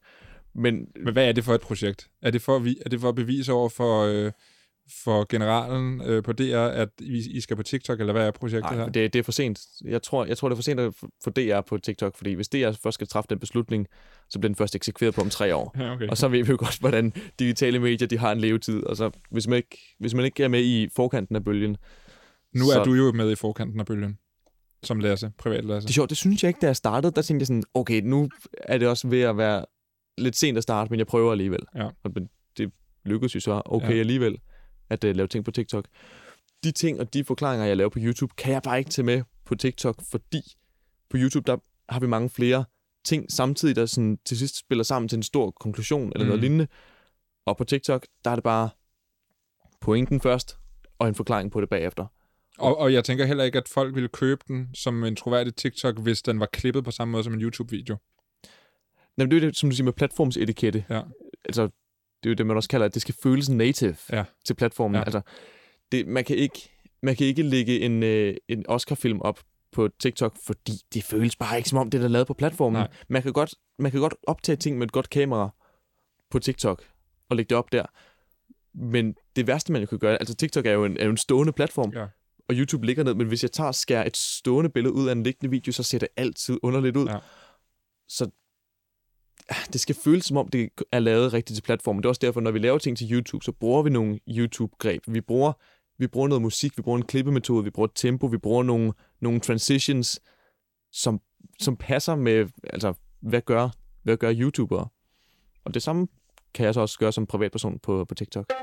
Men, Men hvad er det for et projekt? Er det for, er det for at bevise over for... Øh, for generalen øh, på DR, at I, I skal på TikTok, eller hvad er projektet Nej, her? Det, det er for sent. Jeg tror, jeg tror, det er for sent at få DR på TikTok, fordi hvis DR først skal træffe den beslutning, så bliver den først eksekveret på om tre år. Ja, okay. Og så ved vi jo godt, hvordan digitale medier de har en levetid. Og så, hvis, man ikke, hvis man ikke er med i forkanten af bølgen... Nu så... er du jo med i forkanten af bølgen som Lasse, privat Lasse. Det er sjovt, det synes jeg ikke, da jeg startede. Der tænkte jeg sådan, okay, nu er det også ved at være lidt sent at starte, men jeg prøver alligevel. Ja. Og det lykkedes jo så okay ja. alligevel at uh, lave ting på TikTok. De ting og de forklaringer, jeg laver på YouTube, kan jeg bare ikke tage med på TikTok, fordi på YouTube, der har vi mange flere ting samtidig, der sådan til sidst spiller sammen til en stor konklusion eller mm. noget lignende. Og på TikTok, der er det bare pointen først, og en forklaring på det bagefter. Og, og jeg tænker heller ikke, at folk ville købe den som en troværdig TikTok, hvis den var klippet på samme måde som en YouTube-video. Nej, det er det, som du siger med platformsetikette. Ja. Altså, det er jo det, man også kalder, at det skal føles native Ja. til platformen. Ja. Altså, det, man, kan ikke, man kan ikke lægge en, øh, en Oscar-film op på TikTok, fordi det føles bare ikke som om, det er der lavet på platformen. Nej. Man kan, godt, man kan godt optage ting med et godt kamera på TikTok og lægge det op der. Men det værste, man jo kan gøre, altså TikTok er jo en, er jo en stående platform, Ja. og YouTube ligger ned, men hvis jeg tager og skærer et stående billede ud af en liggende video, så ser det altid underligt ud. Ja. Så Ah, det skal føles som om, det er lavet rigtigt til platformen. Det er også derfor, når vi laver ting til YouTube, så bruger vi nogle YouTube-greb. Vi bruger, vi bruger noget musik, vi bruger en klippemetode, vi bruger tempo, vi bruger nogle, nogle transitions, som, som passer med, altså, hvad gør, hvad gør YouTubere? Og det samme kan jeg så også gøre som privatperson på, på TikTok.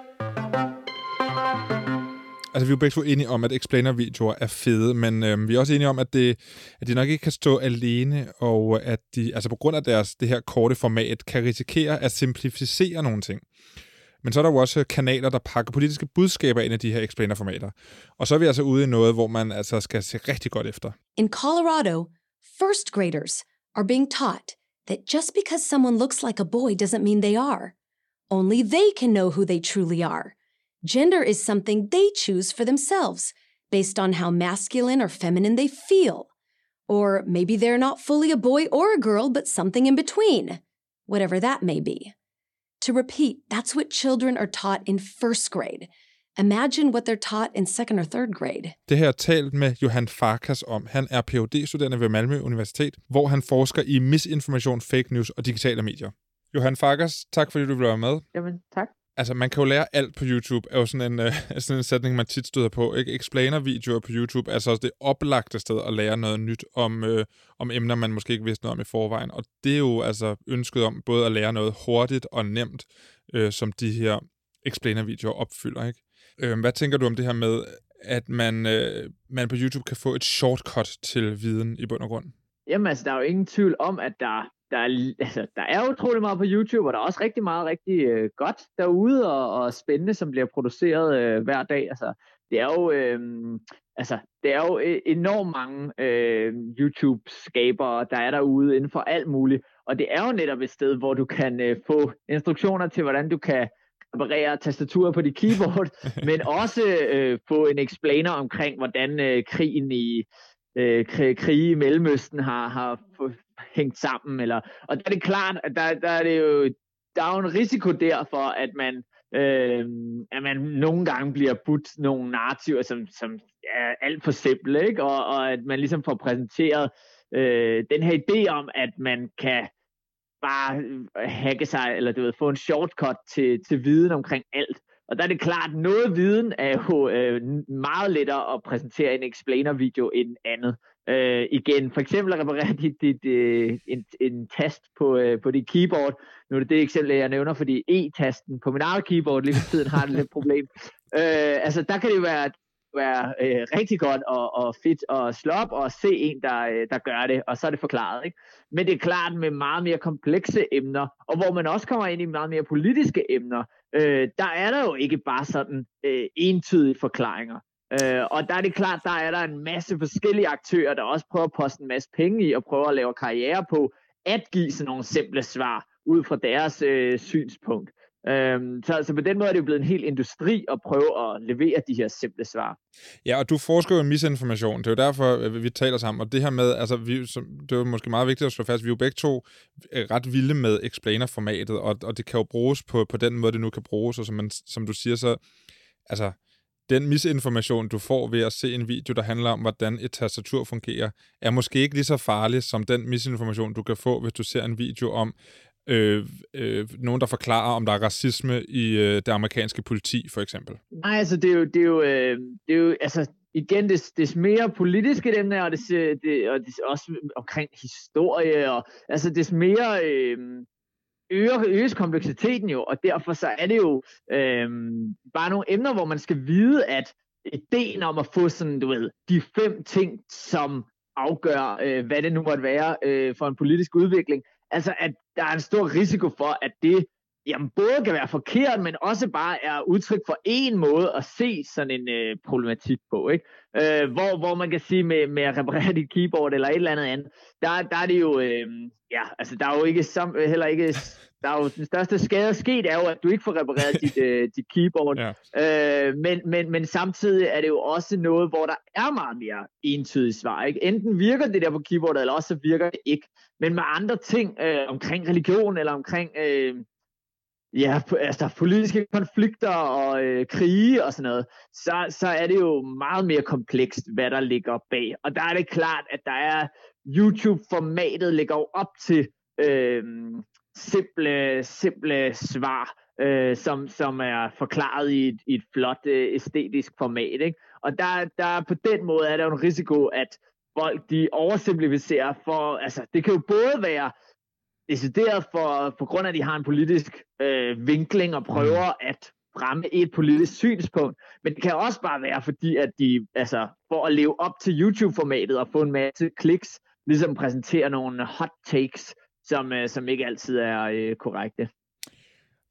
Altså, vi er jo begge to enige om, at explainer-videoer er fede, men øhm, vi er også enige om, at, det, at de nok ikke kan stå alene, og at de, altså på grund af deres det her korte format, kan risikere at simplificere nogle ting. Men så er der jo også kanaler, der pakker politiske budskaber ind i de her explainer-formater. Og så er vi altså ude i noget, hvor man altså skal se rigtig godt efter. In Colorado, first graders are being taught that just because someone looks like a boy doesn't mean they are. Only they can know who they truly are. Gender is something they choose for themselves based on how masculine or feminine they feel. Or maybe they're not fully a boy or a girl, but something in between, whatever that may be. To repeat, that's what children are taught in first grade. Imagine what they're taught in second or third grade. Det her er talt med Johan Farkas om. Han er Ph.D.-studerende ved Malmø Universitet, hvor han forsker i misinformation, fake news og digitale medier. Johan Farkas, tak fordi du ville være med. Jamen, tak. Altså, man kan jo lære alt på YouTube, er jo sådan en, øh, sådan en sætning, man tit støder på. Ikke? Explainer-videoer på YouTube er så også det oplagte sted at lære noget nyt om, øh, om emner, man måske ikke vidste noget om i forvejen. Og det er jo altså ønsket om både at lære noget hurtigt og nemt, øh, som de her explainer-videoer opfylder. Ikke? Øh, hvad tænker du om det her med, at man, øh, man på YouTube kan få et shortcut til viden i bund og grund? Jamen altså, der er jo ingen tvivl om, at der, der, er, altså, der er utrolig meget på YouTube, og der er også rigtig meget rigtig øh, godt derude, og, og spændende, som bliver produceret øh, hver dag. Altså, det er jo, øh, altså, det er jo øh, enormt mange øh, YouTube-skabere, der er derude inden for alt muligt. Og det er jo netop et sted, hvor du kan øh, få instruktioner til, hvordan du kan reparere tastaturet på dit keyboard, men også øh, få en explainer omkring, hvordan øh, krigen i øh, krig, krige i Mellemøsten har, har hængt sammen. Eller, og der er det klart, at der, der er det jo der er jo en risiko der for, at man, øh, at man nogle gange bliver budt nogle narrativer, som, som er alt for simple, ikke? Og, og at man ligesom får præsenteret øh, den her idé om, at man kan bare øh, hacke sig, eller du ved, få en shortcut til, til viden omkring alt. Og der er det klart, at noget viden er jo øh, meget lettere at præsentere i en explainer-video end andet. Øh, igen, for eksempel at reparere dit, dit, øh, en, en tast på, øh, på dit keyboard. Nu er det det eksempel, jeg nævner, fordi E-tasten på min eget keyboard lige for tiden har det lidt problem. Øh, altså, der kan det jo være, være øh, rigtig godt og, og fedt at slå op og se en, der, øh, der gør det, og så er det forklaret. Ikke? Men det er klart med meget mere komplekse emner, og hvor man også kommer ind i meget mere politiske emner, øh, der er der jo ikke bare sådan øh, entydige forklaringer. Øh, og der er det klart, der er der en masse forskellige aktører, der også prøver at poste en masse penge i og prøver at lave karriere på at give sådan nogle simple svar ud fra deres øh, synspunkt. Øhm, så, så på den måde er det jo blevet en hel industri at prøve at levere de her simple svar. Ja, og du forsker jo i misinformation. Det er jo derfor, øh, vi taler sammen. Og det her med, altså, vi, som, det er måske meget vigtigt at slå fast, vi er jo begge to øh, ret vilde med explainer-formatet, og, og det kan jo bruges på, på den måde, det nu kan bruges. Og som, man, som du siger, så altså, den misinformation, du får ved at se en video, der handler om, hvordan et tastatur fungerer, er måske ikke lige så farlig som den misinformation, du kan få, hvis du ser en video om øh, øh, nogen, der forklarer, om der er racisme i øh, det amerikanske politi, for eksempel. Nej, altså det er jo, det er jo, øh, det er jo altså igen, des, des mere politiske dem der, og, des, det, og des også omkring historie, og altså des mere øh, øger, øges kompleksiteten jo, og derfor så er det jo øh, bare nogle emner, hvor man skal vide, at ideen om at få sådan, du ved, de fem ting, som afgør, øh, hvad det nu måtte være øh, for en politisk udvikling, altså at der er en stor risiko for, at det jamen, både kan være forkert, men også bare er udtryk for en måde at se sådan en øh, problematik på, ikke? Øh, hvor, hvor man kan sige med, med at reparere dit keyboard eller et eller andet andet, der, der er det jo, øh, ja, altså der er jo ikke sam, heller ikke, der er jo den største skade sket er jo, at du ikke får repareret dit, øh, dit keyboard, ja. øh, men, men, men samtidig er det jo også noget, hvor der er meget mere entydigt svar, ikke? Enten virker det der på keyboardet, eller også så virker det ikke, men med andre ting øh, omkring religion, eller omkring... Øh, ja, altså politiske konflikter og øh, krige og sådan noget, så, så er det jo meget mere komplekst, hvad der ligger bag. Og der er det klart, at der er YouTube-formatet ligger jo op til øh, simple, simple svar, øh, som, som er forklaret i et, i et flot øh, æstetisk format. Ikke? Og der, der på den måde er der jo en risiko, at folk de oversimplificerer for, altså det kan jo både være decideret for, på grund af, at de har en politisk øh, vinkling og prøver mm. at fremme et politisk synspunkt. Men det kan også bare være, fordi at de, altså, for at leve op til YouTube-formatet og få en masse kliks, ligesom præsenterer nogle hot takes, som, øh, som ikke altid er øh, korrekte.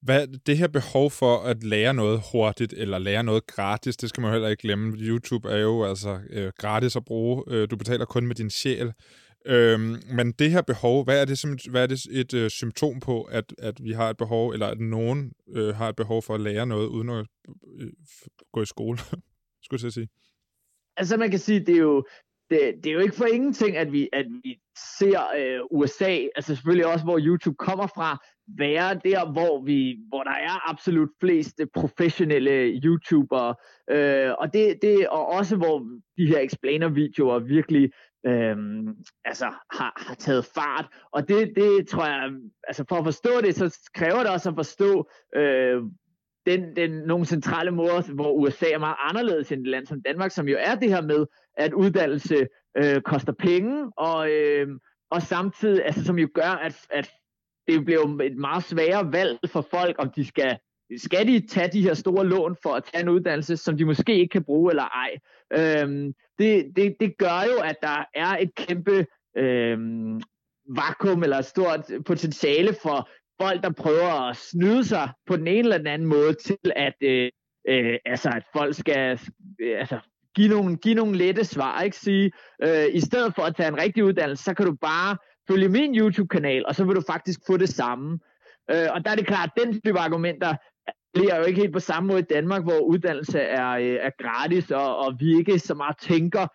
Hvad, det her behov for at lære noget hurtigt, eller lære noget gratis, det skal man heller ikke glemme. YouTube er jo altså øh, gratis at bruge. Øh, du betaler kun med din sjæl. Øhm, men det her behov, hvad er det, som, hvad er det et øh, symptom på, at, at vi har et behov, eller at nogen øh, har et behov for at lære noget, uden at øh, gå i skole, skulle jeg sige? Altså man kan sige, det er jo, det, det er jo ikke for ingenting, at vi, at vi ser øh, USA, altså selvfølgelig også, hvor YouTube kommer fra, være der, hvor, vi, hvor der er absolut flest øh, professionelle YouTubere, øh, og, det, det, og også hvor de her explainer-videoer virkelig øhm, altså, har, har taget fart. Og det, det tror jeg, altså for at forstå det, så kræver det også at forstå øh, den, den, nogle centrale måder, hvor USA er meget anderledes end et land som Danmark, som jo er det her med, at uddannelse øh, koster penge, og, øh, og samtidig, altså som jo gør, at, at det bliver et meget sværere valg for folk, om de skal skal de tage de her store lån for at tage en uddannelse, som de måske ikke kan bruge eller ej. Øhm, det, det, det gør jo, at der er et kæmpe øhm, vakuum eller et stort potentiale for folk, der prøver at snyde sig på den ene eller den anden måde til, at, øh, øh, altså, at folk skal øh, altså, give, nogle, give nogle lette svar. Ikke? Sige, øh, I stedet for at tage en rigtig uddannelse, så kan du bare følge min YouTube-kanal, og så vil du faktisk få det samme. Øh, og der er det klart, at den type argumenter bliver jo ikke helt på samme måde i Danmark, hvor uddannelse er, øh, er gratis, og, og vi ikke så meget tænker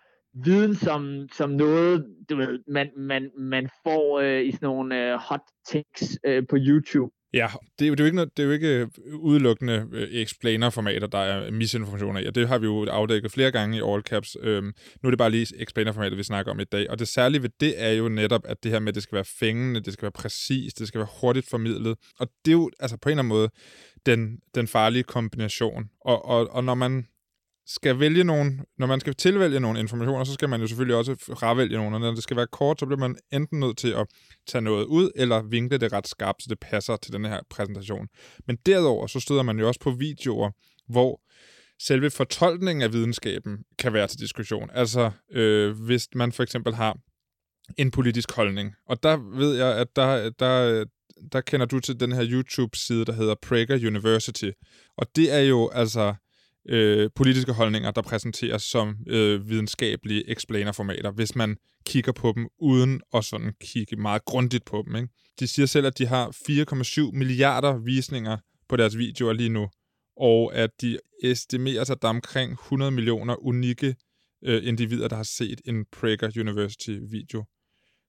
viden som, som noget, du ved, man, man, man får øh, i sådan nogle øh, hot takes øh, på YouTube. Ja, det er, jo, det er jo ikke, noget, det er jo ikke øh, udelukkende øh, explainer-formater, der er misinformationer i, og det har vi jo afdækket flere gange i All Caps. Øhm, nu er det bare lige explainer-formatet, vi snakker om i dag, og det særlige ved det er jo netop, at det her med, at det skal være fængende, det skal være præcist, det skal være hurtigt formidlet, og det er jo altså på en eller anden måde den, den farlige kombination. Og, og, og når man skal vælge nogen, når man skal tilvælge nogle informationer, så skal man jo selvfølgelig også fravælge nogle, og når det skal være kort, så bliver man enten nødt til at tage noget ud, eller vinkle det ret skarpt, så det passer til den her præsentation. Men derudover, så støder man jo også på videoer, hvor selve fortolkningen af videnskaben kan være til diskussion. Altså, øh, hvis man for eksempel har en politisk holdning, og der ved jeg, at der, der, der kender du til den her YouTube-side, der hedder Prager University, og det er jo altså øh, politiske holdninger, der præsenteres som øh, videnskabelige explainer-formater, hvis man kigger på dem uden at sådan kigge meget grundigt på dem. Ikke? De siger selv, at de har 4,7 milliarder visninger på deres videoer lige nu, og at de estimerer sig, at der er omkring 100 millioner unikke øh, individer, der har set en Prager University-video.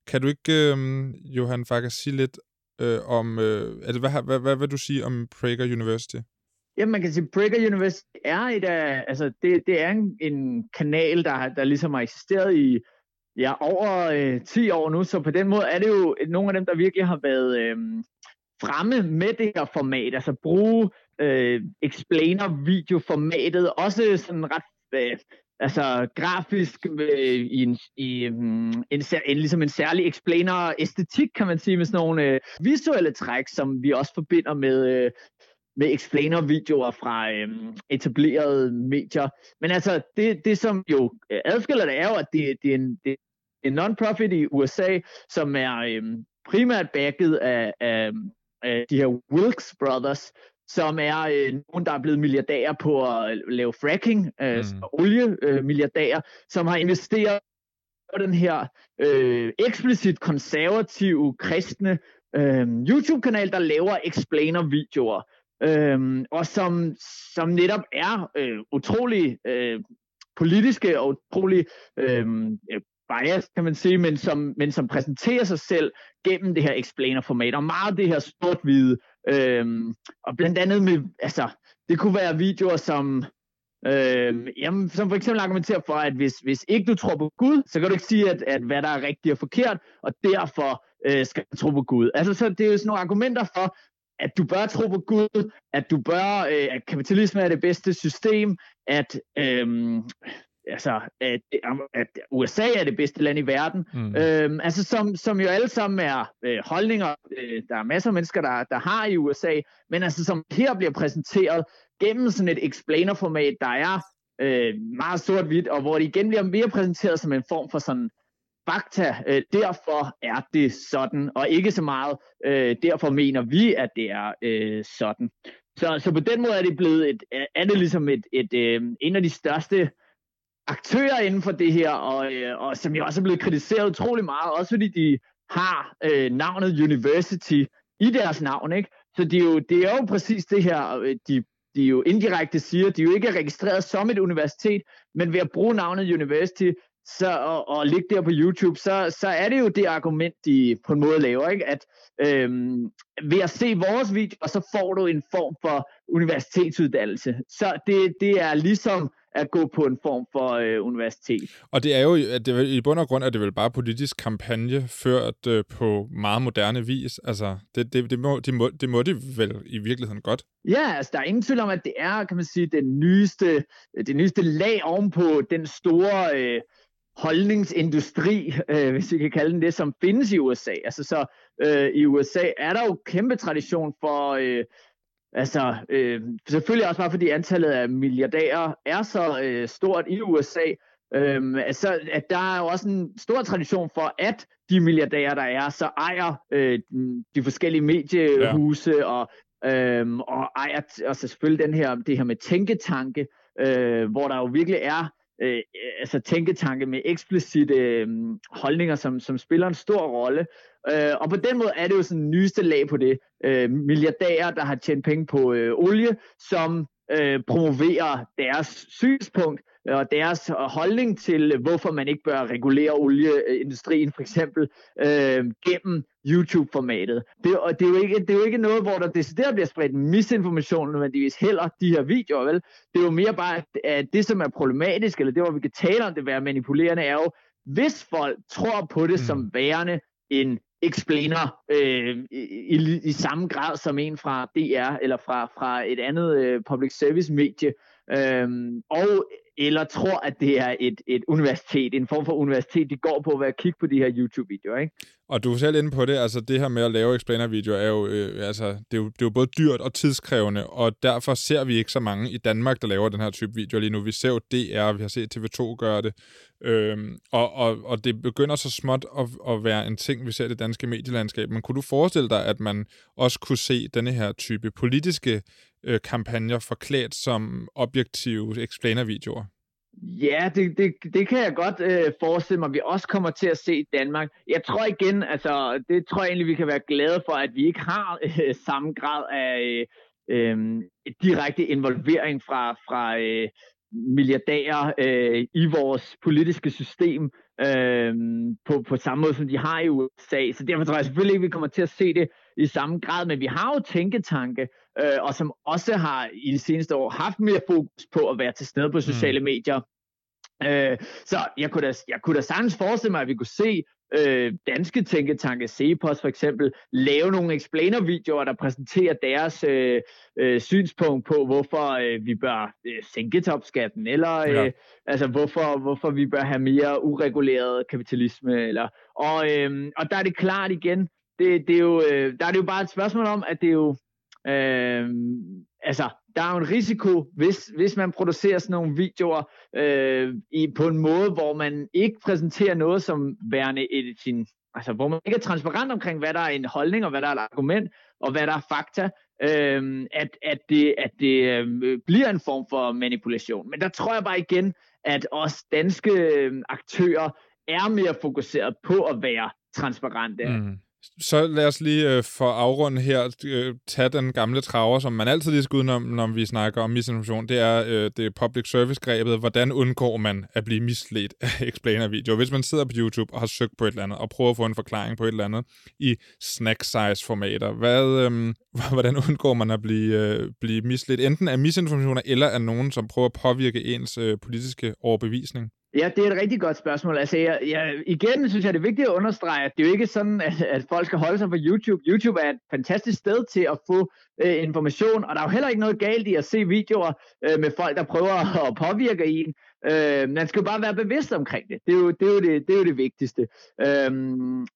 Kan du ikke, øh, Johan, faktisk sige lidt øh, om... Øh, altså, hvad, hvad, hvad, hvad vil du sige om Prager University? Ja, man kan sige, Breaker University er et af, altså det, det er en, en kanal, der, der ligesom har eksisteret i ja, over øh, 10 år nu, så på den måde er det jo nogle af dem, der virkelig har været øh, fremme med det her format, altså bruge øh, explainer-videoformatet, også sådan ret øh, altså grafisk øh, i, en, i um, en, en, ligesom en særlig explainer-æstetik, kan man sige, med sådan nogle øh, visuelle træk, som vi også forbinder med, øh, med explainer-videoer fra øhm, etablerede medier. Men altså, det, det som jo øh, adskiller det, er jo, at det, det er en, det er en non-profit i USA, som er øhm, primært backet af, af øh, de her Wilkes Brothers, som er øh, nogen, der er blevet milliardærer på at lave fracking, øh, mm. oliemilliardærer, øh, som har investeret på den her øh, eksplicit konservative, kristne øh, YouTube-kanal, der laver explainer-videoer, øh, og som, som netop er øh, utrolig øh, politiske og utrolig øhm, øh, bias, kan man sige, men som, men som præsenterer sig selv gennem det her explainer-format, og meget det her sort-hvide. øh, og blandt andet med, altså, det kunne være videoer som, øhm, jamen, som for eksempel argumenterer for, at hvis, hvis ikke du tror på Gud, så kan du ikke sige, at, at hvad der er rigtigt og forkert, og derfor øh, skal du tro på Gud. Altså, så det er jo sådan nogle argumenter for, at du bør tro på Gud, at du bør, øh, at kapitalisme er det bedste system, at øhm, altså, at, at USA er det bedste land i verden. Mm. Øhm, altså, som, som jo alle sammen er øh, holdninger, øh, der er masser af mennesker, der, der har i USA, men altså, som her bliver præsenteret gennem sådan et explainer-format, der er øh, meget sort-hvidt, og hvor det igen bliver mere præsenteret som en form for sådan fakta. Øh, derfor er det sådan, og ikke så meget, øh, derfor mener vi, at det er øh, sådan. Så, så på den måde er det blevet et, øh, er det ligesom et, et, øh, en af de største aktører inden for det her, og, øh, og som jo også er blevet kritiseret utrolig meget, også fordi de har øh, navnet University i deres navn, ikke? Så det er jo, det er jo præcis det her, øh, de, de jo indirekte siger, de er jo ikke registreret som et universitet, men ved at bruge navnet University, så, og, og ligge der på YouTube, så, så er det jo det argument, de på en måde laver, ikke? at øhm, ved at se vores video, og så får du en form for universitetsuddannelse. Så det, det er ligesom at gå på en form for øh, universitet. Og det er jo at det, i bund og grund, at det vel bare politisk kampagne ført øh, på meget moderne vis. Altså, det, det, det, må, det, må, det må det vel i virkeligheden godt. Ja, altså der er ingen tvivl om, at det er, kan man sige, den nyeste, det nyeste lag ovenpå den store øh, holdningsindustri, øh, hvis vi kan kalde den det, som findes i USA. Altså så øh, i USA er der jo kæmpe tradition for øh, Altså, øh, selvfølgelig også bare fordi antallet af milliardærer er så øh, stort i USA, øh, altså, at der er jo også en stor tradition for, at de milliardærer, der er, så ejer øh, de forskellige mediehuse ja. og, øh, og ejer altså selvfølgelig den her, det her med tænketanke, øh, hvor der jo virkelig er øh, altså tænketanke med eksplicite øh, holdninger, som, som spiller en stor rolle. Øh, og på den måde er det jo sådan nyeste lag på det. Øh, milliardærer, der har tjent penge på øh, olie, som øh, promoverer deres synspunkt og deres holdning til, hvorfor man ikke bør regulere olieindustrien for eksempel øh, gennem YouTube-formatet. Det, og det er, jo ikke, det er jo ikke noget, hvor der decideret bliver spredt misinformation nødvendigvis heller de her videoer, vel? Det er jo mere bare, at det som er problematisk, eller det, hvor vi kan tale om det være manipulerende, er jo, hvis folk tror på det mm. som værende en explainer øh, i, i, i samme grad som en fra DR eller fra, fra et andet øh, public service medie, Øhm, og eller tror, at det er et, et universitet, en form for universitet, de går på ved at kigge på de her YouTube-videoer, ikke? Og du er selv inde på det, altså det her med at lave explainer-videoer er jo, øh, altså, det er jo, det er jo både dyrt og tidskrævende, og derfor ser vi ikke så mange i Danmark, der laver den her type videoer lige nu. Vi ser jo DR, vi har set TV2 gøre det, øhm, og, og, og det begynder så småt at, at være en ting, vi ser i det danske medielandskab. Men kunne du forestille dig, at man også kunne se denne her type politiske øh, kampagner forklædt som objektive explainer-videoer? Ja, det, det, det kan jeg godt øh, forestille mig, vi også kommer til at se i Danmark. Jeg tror igen, altså det tror jeg egentlig, vi kan være glade for, at vi ikke har øh, samme grad af øh, øh direkte involvering fra, fra øh, milliardærer øh, i vores politiske system øh, på, på samme måde, som de har i USA. Så derfor tror jeg selvfølgelig ikke, vi kommer til at se det i samme grad, men vi har jo tænketanke, øh, og som også har i de seneste år haft mere fokus på at være til stede på sociale mm. medier. Øh, så jeg kunne, da, jeg kunne da sagtens forestille mig, at vi kunne se øh, danske tænketanke, Cepos for eksempel, lave nogle explainer-videoer, der præsenterer deres øh, øh, synspunkt på, hvorfor øh, vi bør øh, sænke topskatten, eller øh, ja. altså hvorfor, hvorfor vi bør have mere ureguleret kapitalisme. Eller, og, øh, og der er det klart igen, det, det er jo, øh, der er det jo bare et spørgsmål om, at det er jo, øh, altså, der er jo en risiko, hvis, hvis man producerer sådan nogle videoer øh, i, på en måde, hvor man ikke præsenterer noget som værende et, sin, altså hvor man ikke er transparent omkring, hvad der er en holdning og hvad der er et argument, og hvad der er fakta, øh, at, at det, at det øh, bliver en form for manipulation. Men der tror jeg bare igen, at os danske øhm, aktører er mere fokuseret på at være transparente. Mm. Så lad os lige øh, for afrunde her øh, tage den gamle traver, som man altid lige skal udenom, når vi snakker om misinformation. Det er øh, det public service-grebet. Hvordan undgår man at blive misledt af explainer-videoer? Hvis man sidder på YouTube og har søgt på et eller andet, og prøver at få en forklaring på et eller andet i snack-size-formater, hvad, øh, hvordan undgår man at blive, øh, blive misledt? Enten af misinformationer, eller af nogen, som prøver at påvirke ens øh, politiske overbevisning? Ja, det er et rigtig godt spørgsmål. Altså, jeg, jeg, igen synes jeg, det er vigtigt at understrege, at det er jo ikke sådan, at, at folk skal holde sig på YouTube. YouTube er et fantastisk sted til at få øh, information, og der er jo heller ikke noget galt i at se videoer øh, med folk, der prøver at påvirke en. Øh, man skal jo bare være bevidst omkring det. Det er jo det, er jo det, det, er jo det vigtigste. Øh,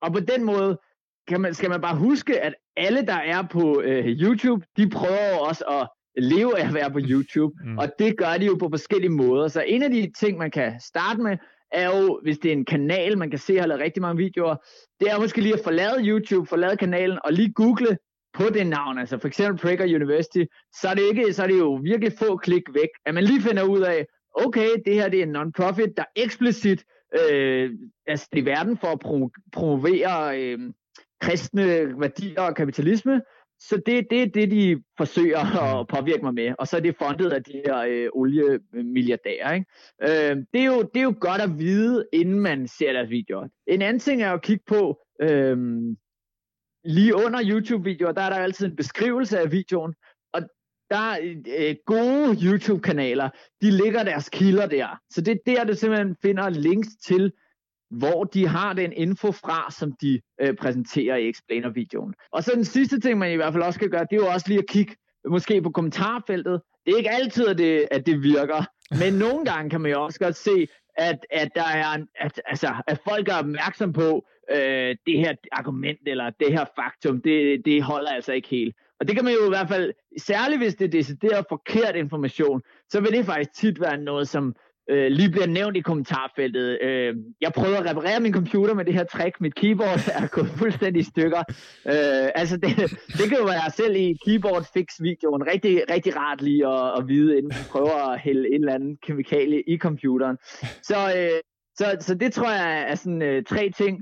og på den måde kan man, skal man bare huske, at alle, der er på øh, YouTube, de prøver også at leve af at være på YouTube, mm. og det gør de jo på forskellige måder. Så en af de ting, man kan starte med, er jo, hvis det er en kanal, man kan se har lavet rigtig mange videoer, det er måske lige at forlade YouTube, forlade kanalen, og lige google på det navn, altså for eksempel Prager University, så er det, ikke, så er det jo virkelig få klik væk, at man lige finder ud af, okay, det her det er en non-profit, der eksplicit øh, er i verden for at pro- promovere øh, kristne værdier og kapitalisme, så det, det er det, de forsøger at mm. påvirke mig med. Og så er det fundet af de her øh, oliemilliardærer. Ikke? Øh, det, er jo, det er jo godt at vide, inden man ser deres videoer. En anden ting er at kigge på, øh, lige under YouTube-videoer, der er der altid en beskrivelse af videoen. Og der er øh, gode YouTube-kanaler, de ligger deres kilder der. Så det er der, du simpelthen finder links til hvor de har den info fra, som de øh, præsenterer i Explainer-videoen. Og så den sidste ting, man i hvert fald også skal gøre, det er jo også lige at kigge måske på kommentarfeltet. Det er ikke altid, at det, at det virker, men nogle gange kan man jo også godt se, at, at, der er, at, altså, at folk er opmærksom på, øh, det her argument eller det her faktum, det, det holder altså ikke helt. Og det kan man jo i hvert fald, særligt hvis det er decideret forkert information, så vil det faktisk tit være noget, som, øh, lige bliver nævnt i kommentarfeltet. Øh, jeg prøvede at reparere min computer med det her trick. Mit keyboard er gået fuldstændig i stykker. Øh, altså, det, det kan jo være selv i keyboard fix videoen rigtig, rigtig rart lige at, at vide, inden man prøver at hælde en eller anden kemikalie i computeren. Så, øh, så, så det tror jeg er sådan øh, tre ting.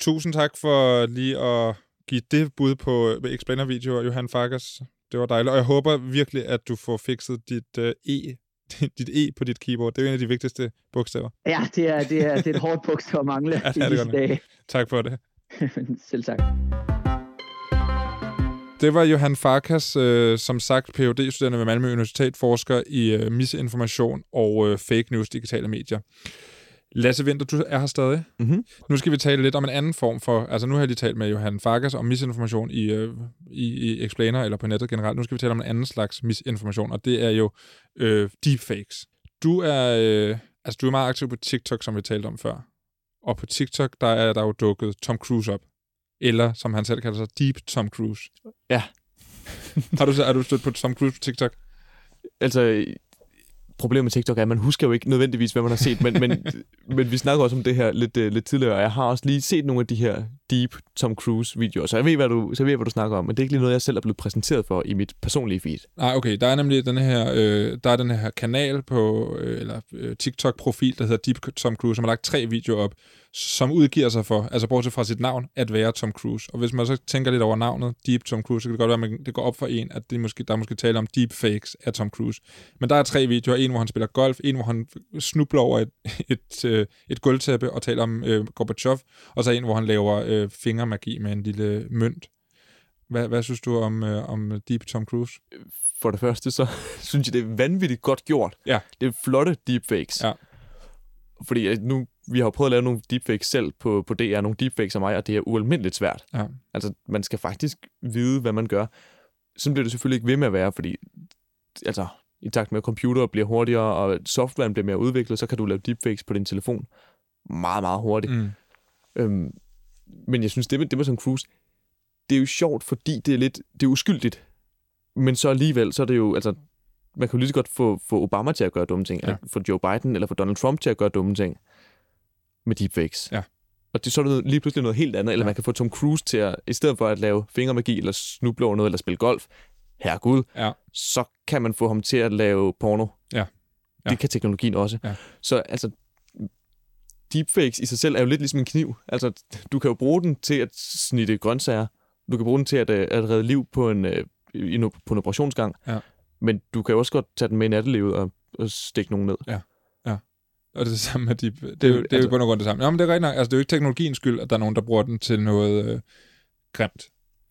Tusind tak for lige at give det bud på øh, Explainer-videoer, Johan Farkas. Det var dejligt, og jeg håber virkelig, at du får fikset dit øh, E dit E på dit keyboard. Det er en af de vigtigste bogstaver. Ja, det er, det er, det er et hårdt bogstav at mangle ja, det er det godt dage. Tak for det. Selv tak. Det var Johan Farkas, øh, som sagt phd studerende ved Malmø Universitet, forsker i øh, misinformation og øh, fake news digitale medier. Lasse Winter, du er her stadig. Mm-hmm. Nu skal vi tale lidt om en anden form for... Altså, nu har jeg lige talt med Johan Farkas om misinformation i, øh, i, i Explainer eller på nettet generelt. Nu skal vi tale om en anden slags misinformation, og det er jo øh, deepfakes. Du er, øh, altså, du er meget aktiv på TikTok, som vi talte om før. Og på TikTok, der er der jo dukket Tom Cruise op. Eller, som han selv kalder sig, Deep Tom Cruise. Ja. har du, er du stødt på Tom Cruise på TikTok? Altså, problemet med TikTok er, at man husker jo ikke nødvendigvis, hvad man har set, men, men, men vi snakker også om det her lidt, uh, lidt tidligere, og jeg har også lige set nogle af de her deep Tom Cruise-videoer, så jeg ved, hvad du, så jeg ved, hvad du snakker om, men det er ikke lige noget, jeg selv er blevet præsenteret for i mit personlige feed. Nej, okay, der er nemlig den her, øh, der er den her kanal på, øh, eller øh, TikTok-profil, der hedder Deep Tom Cruise, som har lagt tre videoer op, som udgiver sig for, altså bortset fra sit navn, at være Tom Cruise. Og hvis man så tænker lidt over navnet, Deep Tom Cruise, så kan det godt være, at det går op for en, at det måske, der er måske tale om deepfakes af Tom Cruise. Men der er tre videoer. En, hvor han spiller golf, en, hvor han snubler over et, et, et, øh, et gulvtæppe og taler om øh, Gorbachev, og så en, hvor han laver øh, fingermagi med en lille mønt. Hvad, hvad synes du om, øh, om Deep Tom Cruise? For det første, så synes jeg, det er vanvittigt godt gjort. Ja. Det er flotte deepfakes. Ja. Fordi nu vi har jo prøvet at lave nogle deepfakes selv på, på DR, nogle deepfakes af mig, og det er ualmindeligt svært. Ja. Altså, man skal faktisk vide, hvad man gør. Sådan bliver det selvfølgelig ikke ved med at være, fordi altså, i takt med, at computer bliver hurtigere, og softwaren bliver mere udviklet, så kan du lave deepfakes på din telefon meget, meget hurtigt. Mm. Øhm, men jeg synes, det med, det med sådan Cruise, det er jo sjovt, fordi det er lidt, det er uskyldigt. Men så alligevel, så er det jo, altså, man kan jo lige så godt få, få Obama til at gøre dumme ting, ja. eller få Joe Biden eller få Donald Trump til at gøre dumme ting med deepfakes. Ja. Og det så er det lige pludselig noget helt andet. Eller man kan få Tom Cruise til at, i stedet for at lave fingermagi, eller snuble over noget, eller spille golf, herregud, Ja. så kan man få ham til at lave porno. Ja. Ja. Det kan teknologien også. Ja. Så altså, deepfakes i sig selv er jo lidt ligesom en kniv. Altså, du kan jo bruge den til at snitte grøntsager. Du kan bruge den til at, øh, at redde liv på en, øh, en, på en operationsgang. Ja. Men du kan jo også godt tage den med i nattelivet og, og stikke nogen ned. Ja. Ja. Og det er det samme med deep. Det er jo, det er jo altså- bund og grund det samme. Ja, men det er rigtigt nok. Altså, det er jo ikke teknologiens skyld, at der er nogen, der bruger den til noget øh, grimt.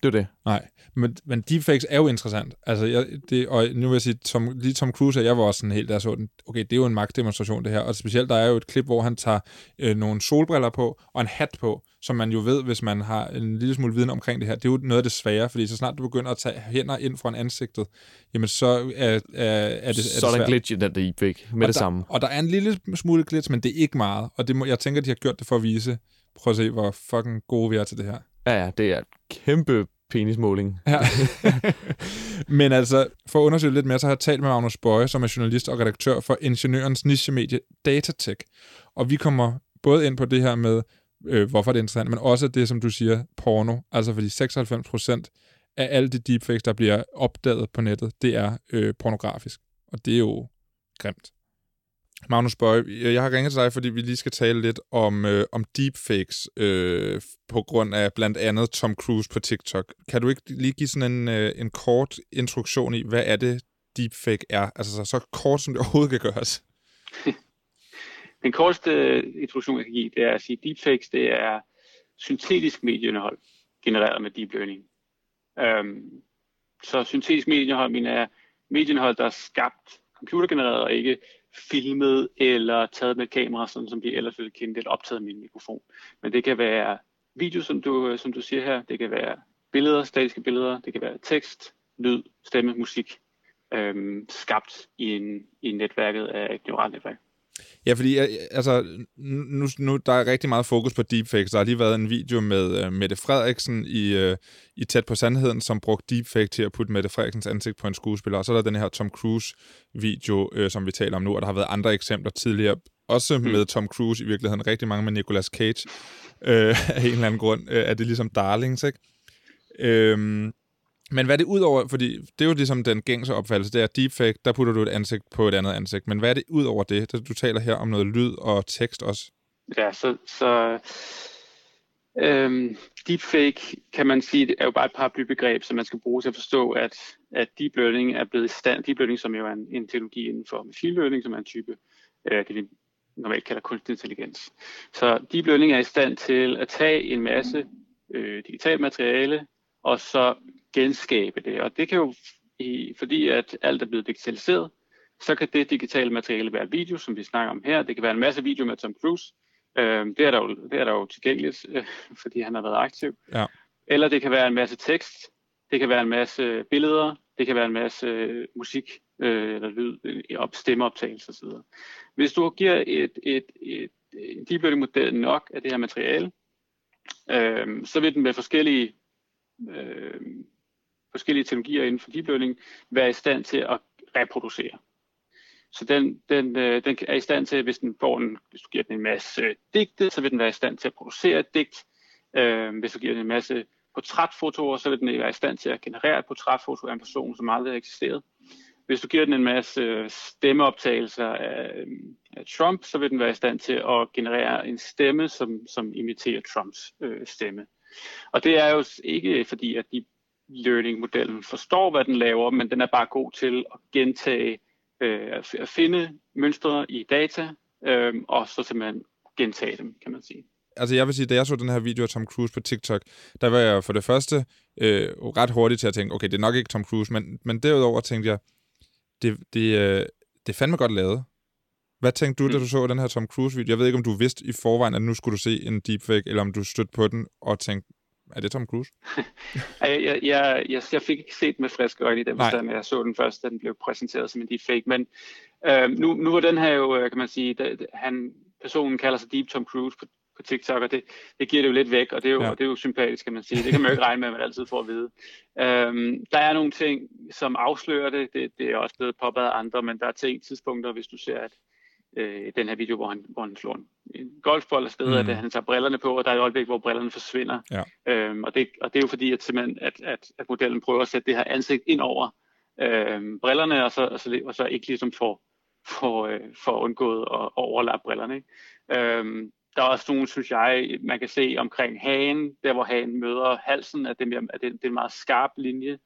Det er det. Nej, men, men deepfakes er jo interessant. Altså, jeg, det, og nu vil jeg sige, Tom, lige Tom Cruise, og jeg var også sådan helt, der så den, okay, det er jo en magtdemonstration, det her. Og specielt, der er jo et klip, hvor han tager øh, nogle solbriller på, og en hat på, som man jo ved, hvis man har en lille smule viden omkring det her. Det er jo noget af det svære, fordi så snart du begynder at tage hænder ind fra ansigtet, jamen så er, er, er det, så er der svært. en glitch i den deepfake med og det der, samme. Og der er en lille smule glitch, men det er ikke meget. Og det må, jeg tænker, de har gjort det for at vise, prøv at se, hvor fucking gode vi er til det her. Ja, ja, det er kæmpe penismåling. Ja. Men altså, for at undersøge lidt mere, så har jeg talt med Magnus Bøje, som er journalist og redaktør for Ingeniørens nichemedie Datatech. Og vi kommer både ind på det her med, øh, hvorfor det er interessant, men også det, som du siger, porno. Altså fordi 96 procent af alle de deepfakes, der bliver opdaget på nettet, det er øh, pornografisk. Og det er jo grimt. Magnus Bøje, jeg har ringet til dig, fordi vi lige skal tale lidt om, øh, om deepfakes, øh, på grund af blandt andet Tom Cruise på TikTok. Kan du ikke lige give sådan en, øh, en kort introduktion i, hvad er det, deepfake er? Altså så, så kort, som det overhovedet kan gøres. Den korteste øh, introduktion, jeg kan give, det er at sige, at deepfakes det er syntetisk medieindhold genereret med deep learning. Øhm, så syntetisk medieindhold mener jeg medieindhold, der er skabt computergenereret og ikke filmet eller taget med kamera, sådan som vi ellers ville kende det, eller optaget med en mikrofon. Men det kan være video, som du, øh, som du siger her. Det kan være billeder, statiske billeder. Det kan være tekst, lyd, stemme, musik. Øhm, skabt i, en, i netværket af et neuralt netværk. Ja, fordi øh, altså, nu, nu der er rigtig meget fokus på deepfakes. Der har lige været en video med uh, Mette Frederiksen i, uh, i Tæt på Sandheden, som brugte deepfake til at putte Mette Frederiksens ansigt på en skuespiller. Og så er der den her Tom Cruise-video, uh, som vi taler om nu, og der har været andre eksempler tidligere, også mm. med Tom Cruise i virkeligheden, rigtig mange med Nicolas Cage, uh, af en eller anden grund, uh, er det ligesom Darlings, ikke? Uh, men hvad er det ud over, fordi det er jo ligesom den gængse opfattelse, det er deepfake, der putter du et ansigt på et andet ansigt. Men hvad er det ud over det? Du taler her om noget lyd og tekst også. Ja, så, så øhm, deepfake, kan man sige, det er jo bare et paraplybegreb, som man skal bruge til at forstå, at, at deep learning er blevet i stand. Deep learning, som jo er en, en teknologi inden for machine learning, som er en type, øh, det vi normalt kalder kunstig intelligens. Så deep learning er i stand til at tage en masse øh, digitalt materiale, og så genskabe det. Og det kan jo, i, fordi at alt er blevet digitaliseret, så kan det digitale materiale være video, som vi snakker om her. Det kan være en masse video med Tom Cruise. Øh, det, er der jo, det er der jo tilgængeligt, øh, fordi han har været aktiv. Ja. Eller det kan være en masse tekst. Det kan være en masse billeder. Det kan være en masse øh, musik øh, eller lyd, op, stemmeoptagelse osv. Hvis du giver et, et, et, en deep learning model nok af det her materiale, øh, så vil den med forskellige øh, forskellige teknologier inden for deep learning være i stand til at reproducere. Så den, den, øh, den er i stand til, hvis, den får en, hvis du giver den en masse øh, digte, så vil den være i stand til at producere et digt. Øh, hvis du giver den en masse portrætfotoer, så vil den være i stand til at generere et portrætfoto af en person, som aldrig har eksisteret. Hvis du giver den en masse øh, stemmeoptagelser af, øh, af Trump, så vil den være i stand til at generere en stemme, som, som imiterer Trumps øh, stemme. Og det er jo ikke fordi, at de learning-modellen forstår, hvad den laver, men den er bare god til at gentage, øh, at finde mønstre i data, øh, og så simpelthen gentage dem, kan man sige. Altså jeg vil sige, da jeg så den her video af Tom Cruise på TikTok, der var jeg for det første øh, ret hurtigt til at tænke, okay, det er nok ikke Tom Cruise, men, men derudover tænkte jeg, det, det, øh, det er fandme godt lavet. Hvad tænkte du, mm. da du så den her Tom Cruise-video? Jeg ved ikke, om du vidste i forvejen, at nu skulle du se en deepfake, eller om du stødte på den og tænkte, er det Tom Cruise? jeg, jeg, jeg, jeg fik ikke set med friske øjne i den forstand, jeg så den først, da den blev præsenteret som en deepfake. Men øh, nu, nu var den her jo, kan man sige, da, han, personen kalder sig Deep Tom Cruise på, på TikTok, og det, det giver det jo lidt væk, og det er jo, ja. det er jo sympatisk, kan man sige. Det kan man jo ikke regne med, at man altid får at vide. Øhm, der er nogle ting, som afslører det. det. Det er også blevet påpeget af andre, men der er ting, tidspunkter, hvis du ser, at øh, den her video, hvor han, hvor han slår en, en golfbold afsted, mm. at han tager brillerne på, og der er et øjeblik, hvor brillerne forsvinder. Ja. Øhm, og, det, og det er jo fordi, at, simpelthen, at, at, at modellen prøver at sætte det her ansigt ind over øhm, brillerne, og så, og, så, og så ikke ligesom får, får, øh, får undgået at overlappe brillerne. Ikke? Øhm, der er også nogle, synes jeg, man kan se omkring hagen, der hvor hagen møder halsen, at det, er, at det, det er en meget skarp linje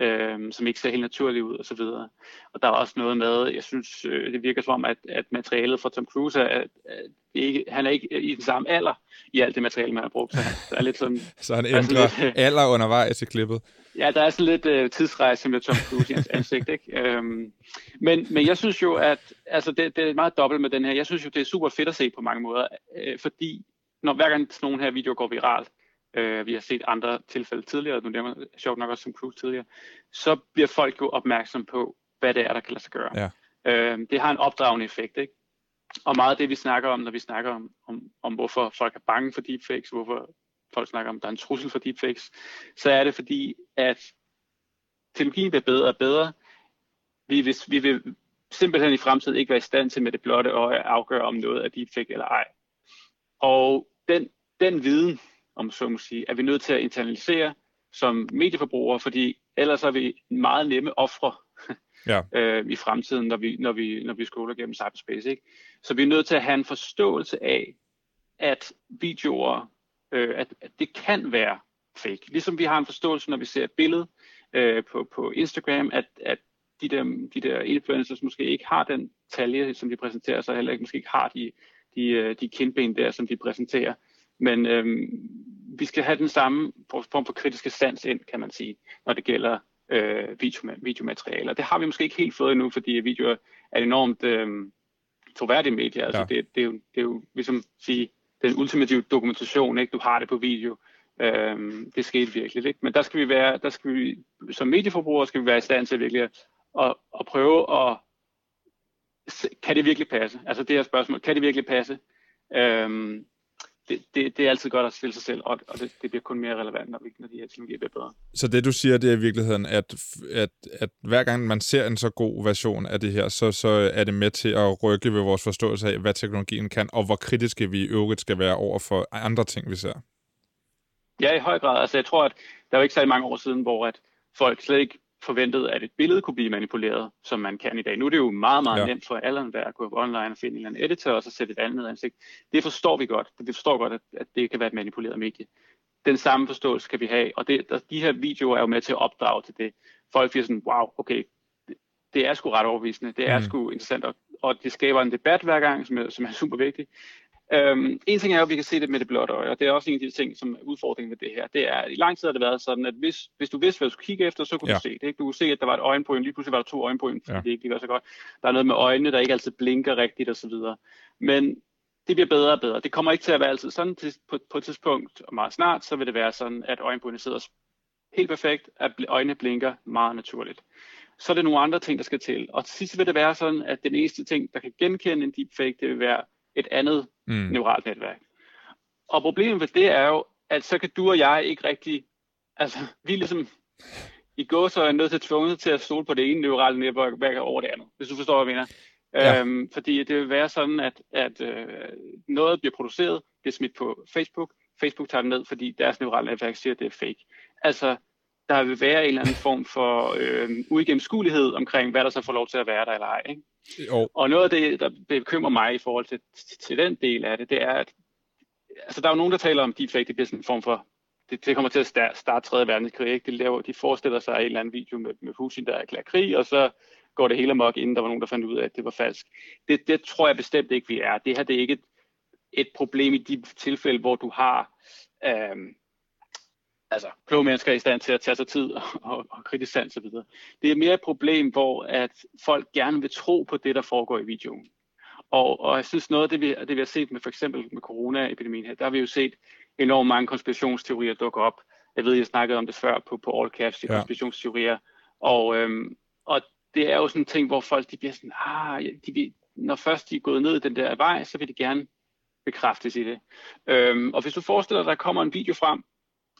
øh, som ikke ser helt naturligt ud og så videre. Og der er også noget med, jeg synes, øh, det virker som om, at, at materialet fra Tom Cruise er, at, at ikke, han er ikke i den samme alder i alt det materiale, man har brugt. Så han er lidt sådan... så han ændrer lidt, alder undervejs i klippet. Ja, der er sådan lidt øh, tidsrejse med Tom Cruise i hans ansigt, ikke? Øhm, men, men jeg synes jo, at altså det, det er meget dobbelt med den her. Jeg synes jo, det er super fedt at se på mange måder, øh, fordi når hver gang sådan nogle her videoer går viralt, øh, vi har set andre tilfælde tidligere, nu nævner sjovt nok også som Cruise tidligere, så bliver folk jo opmærksom på, hvad det er, der kan lade sig gøre. Ja. Øh, det har en opdragende effekt, ikke? Og meget af det, vi snakker om, når vi snakker om, om, om hvorfor folk er bange for deepfakes, hvorfor folk snakker om, at der er en trussel for deepfakes, så er det fordi, at teknologien bliver bedre og bedre. Vi vil, vi vil simpelthen i fremtiden ikke være i stand til med det blotte øje at afgøre, om noget er deepfake eller ej. Og den, den viden, om så må sige, er vi nødt til at internalisere som medieforbrugere, fordi ellers er vi meget nemme ofre ja. øh, i fremtiden, når vi, når vi, når vi skoler gennem cyberspace. Ikke? Så vi er nødt til at have en forståelse af, at videoer, øh, at, at det kan være fake. Ligesom vi har en forståelse, når vi ser et billede øh, på, på Instagram, at, at de der, de der influencers måske ikke har den talje, som de præsenterer, så heller ikke måske ikke har de, de, øh, de kindben der, som de præsenterer. Men øhm, vi skal have den samme form for kritiske sans ind, kan man sige, når det gælder øh, videomaterialer. Det har vi måske ikke helt fået endnu, fordi video er et enormt øh, troværdigt medie. Altså, ja. det, det, er jo, det er jo ligesom sige, den ultimative dokumentation, ikke? du har det på video. Øhm, det skete virkelig. Ikke? Men der skal vi være, der skal vi, som medieforbrugere skal vi være i stand til virkelig at, at, at prøve at, kan det virkelig passe? Altså det her spørgsmål, kan det virkelig passe? Øhm, det, det, det er altid godt at stille sig selv, og, og det, det bliver kun mere relevant, når, vi, når de her teknologier bliver bedre. Så det du siger, det er i virkeligheden, at, at, at hver gang man ser en så god version af det her, så, så er det med til at rykke ved vores forståelse af, hvad teknologien kan, og hvor kritiske vi i øvrigt skal være over for andre ting, vi ser. Ja, i høj grad. Altså, jeg tror, at der var ikke særlig mange år siden, hvor at folk slet ikke forventet, at et billede kunne blive manipuleret, som man kan i dag. Nu er det jo meget, meget ja. nemt for alle at gå online og finde en eller anden editor, og så sætte et andet ansigt. Det forstår vi godt. Det forstår godt, at, at det kan være et manipuleret medie. Den samme forståelse kan vi have, og det, der, de her videoer er jo med til at opdrage til det. Folk bliver sådan, wow, okay, det, det er sgu ret overbevisende, det er mm. sgu interessant, og, og det skaber en debat hver gang, som er, som er super vigtig. Øhm, en ting er at vi kan se det med det blotte øje, og det er også en af de ting, som er udfordringen med det her. Det er, i lang tid har det været sådan, at hvis, hvis du vidste, hvad du skulle kigge efter, så kunne ja. du se det. Ikke? Du kunne se, at der var et øjenbryn, lige pludselig var der to øjenbryn, fordi ja. det ikke gør så godt. Der er noget med øjnene, der ikke altid blinker rigtigt osv. Men det bliver bedre og bedre. Det kommer ikke til at være altid sådan. På, på et tidspunkt, og meget snart, så vil det være sådan, at øjenbrynene sidder helt perfekt, at øjnene blinker meget naturligt. Så er det nogle andre ting, der skal til. Og til sidst vil det være sådan, at den eneste ting, der kan genkende en deepfake, det vil være et andet mm. neuralt netværk. Og problemet ved det er jo, at så kan du og jeg ikke rigtig, altså vi er ligesom i går så er nødt til tvunget til at stole på det ene neurale netværk over det andet, hvis du forstår, hvad jeg mener. Ja. Øhm, fordi det vil være sådan, at, at øh, noget bliver produceret, bliver smidt på Facebook, Facebook tager det ned, fordi deres neurale netværk siger, at det er fake. Altså, der vil være en eller anden form for øh, uigennemskuelighed omkring, hvad der så får lov til at være der eller ej. Ikke? Jo. Og noget af det, der bekymrer mig i forhold til, til, den del af det, det er, at altså, der er jo nogen, der taler om deepfake, det bliver sådan en form for, det, det kommer til at starte, starte 3. verdenskrig. Ikke? De, laver, de forestiller sig en eller anden video med, med Putin, der erklærer krig, og så går det hele amok, inden der var nogen, der fandt ud af, at det var falsk. Det, det tror jeg bestemt ikke, vi er. Det her det er ikke et, et problem i de tilfælde, hvor du har øhm, altså, kloge mennesker er i stand til at tage sig tid og, og, kritisk sans osv. Det er mere et problem, hvor at folk gerne vil tro på det, der foregår i videoen. Og, og jeg synes noget af det, vi, det, vi har set med for eksempel med coronaepidemien her, der har vi jo set enormt mange konspirationsteorier dukke op. Jeg ved, jeg snakkede om det før på, på All Caps, de ja. konspirationsteorier. Og, øhm, og det er jo sådan en ting, hvor folk de bliver sådan, ah, de vil, når først de er gået ned i den der vej, så vil de gerne bekræftes i det. Øhm, og hvis du forestiller dig, at der kommer en video frem,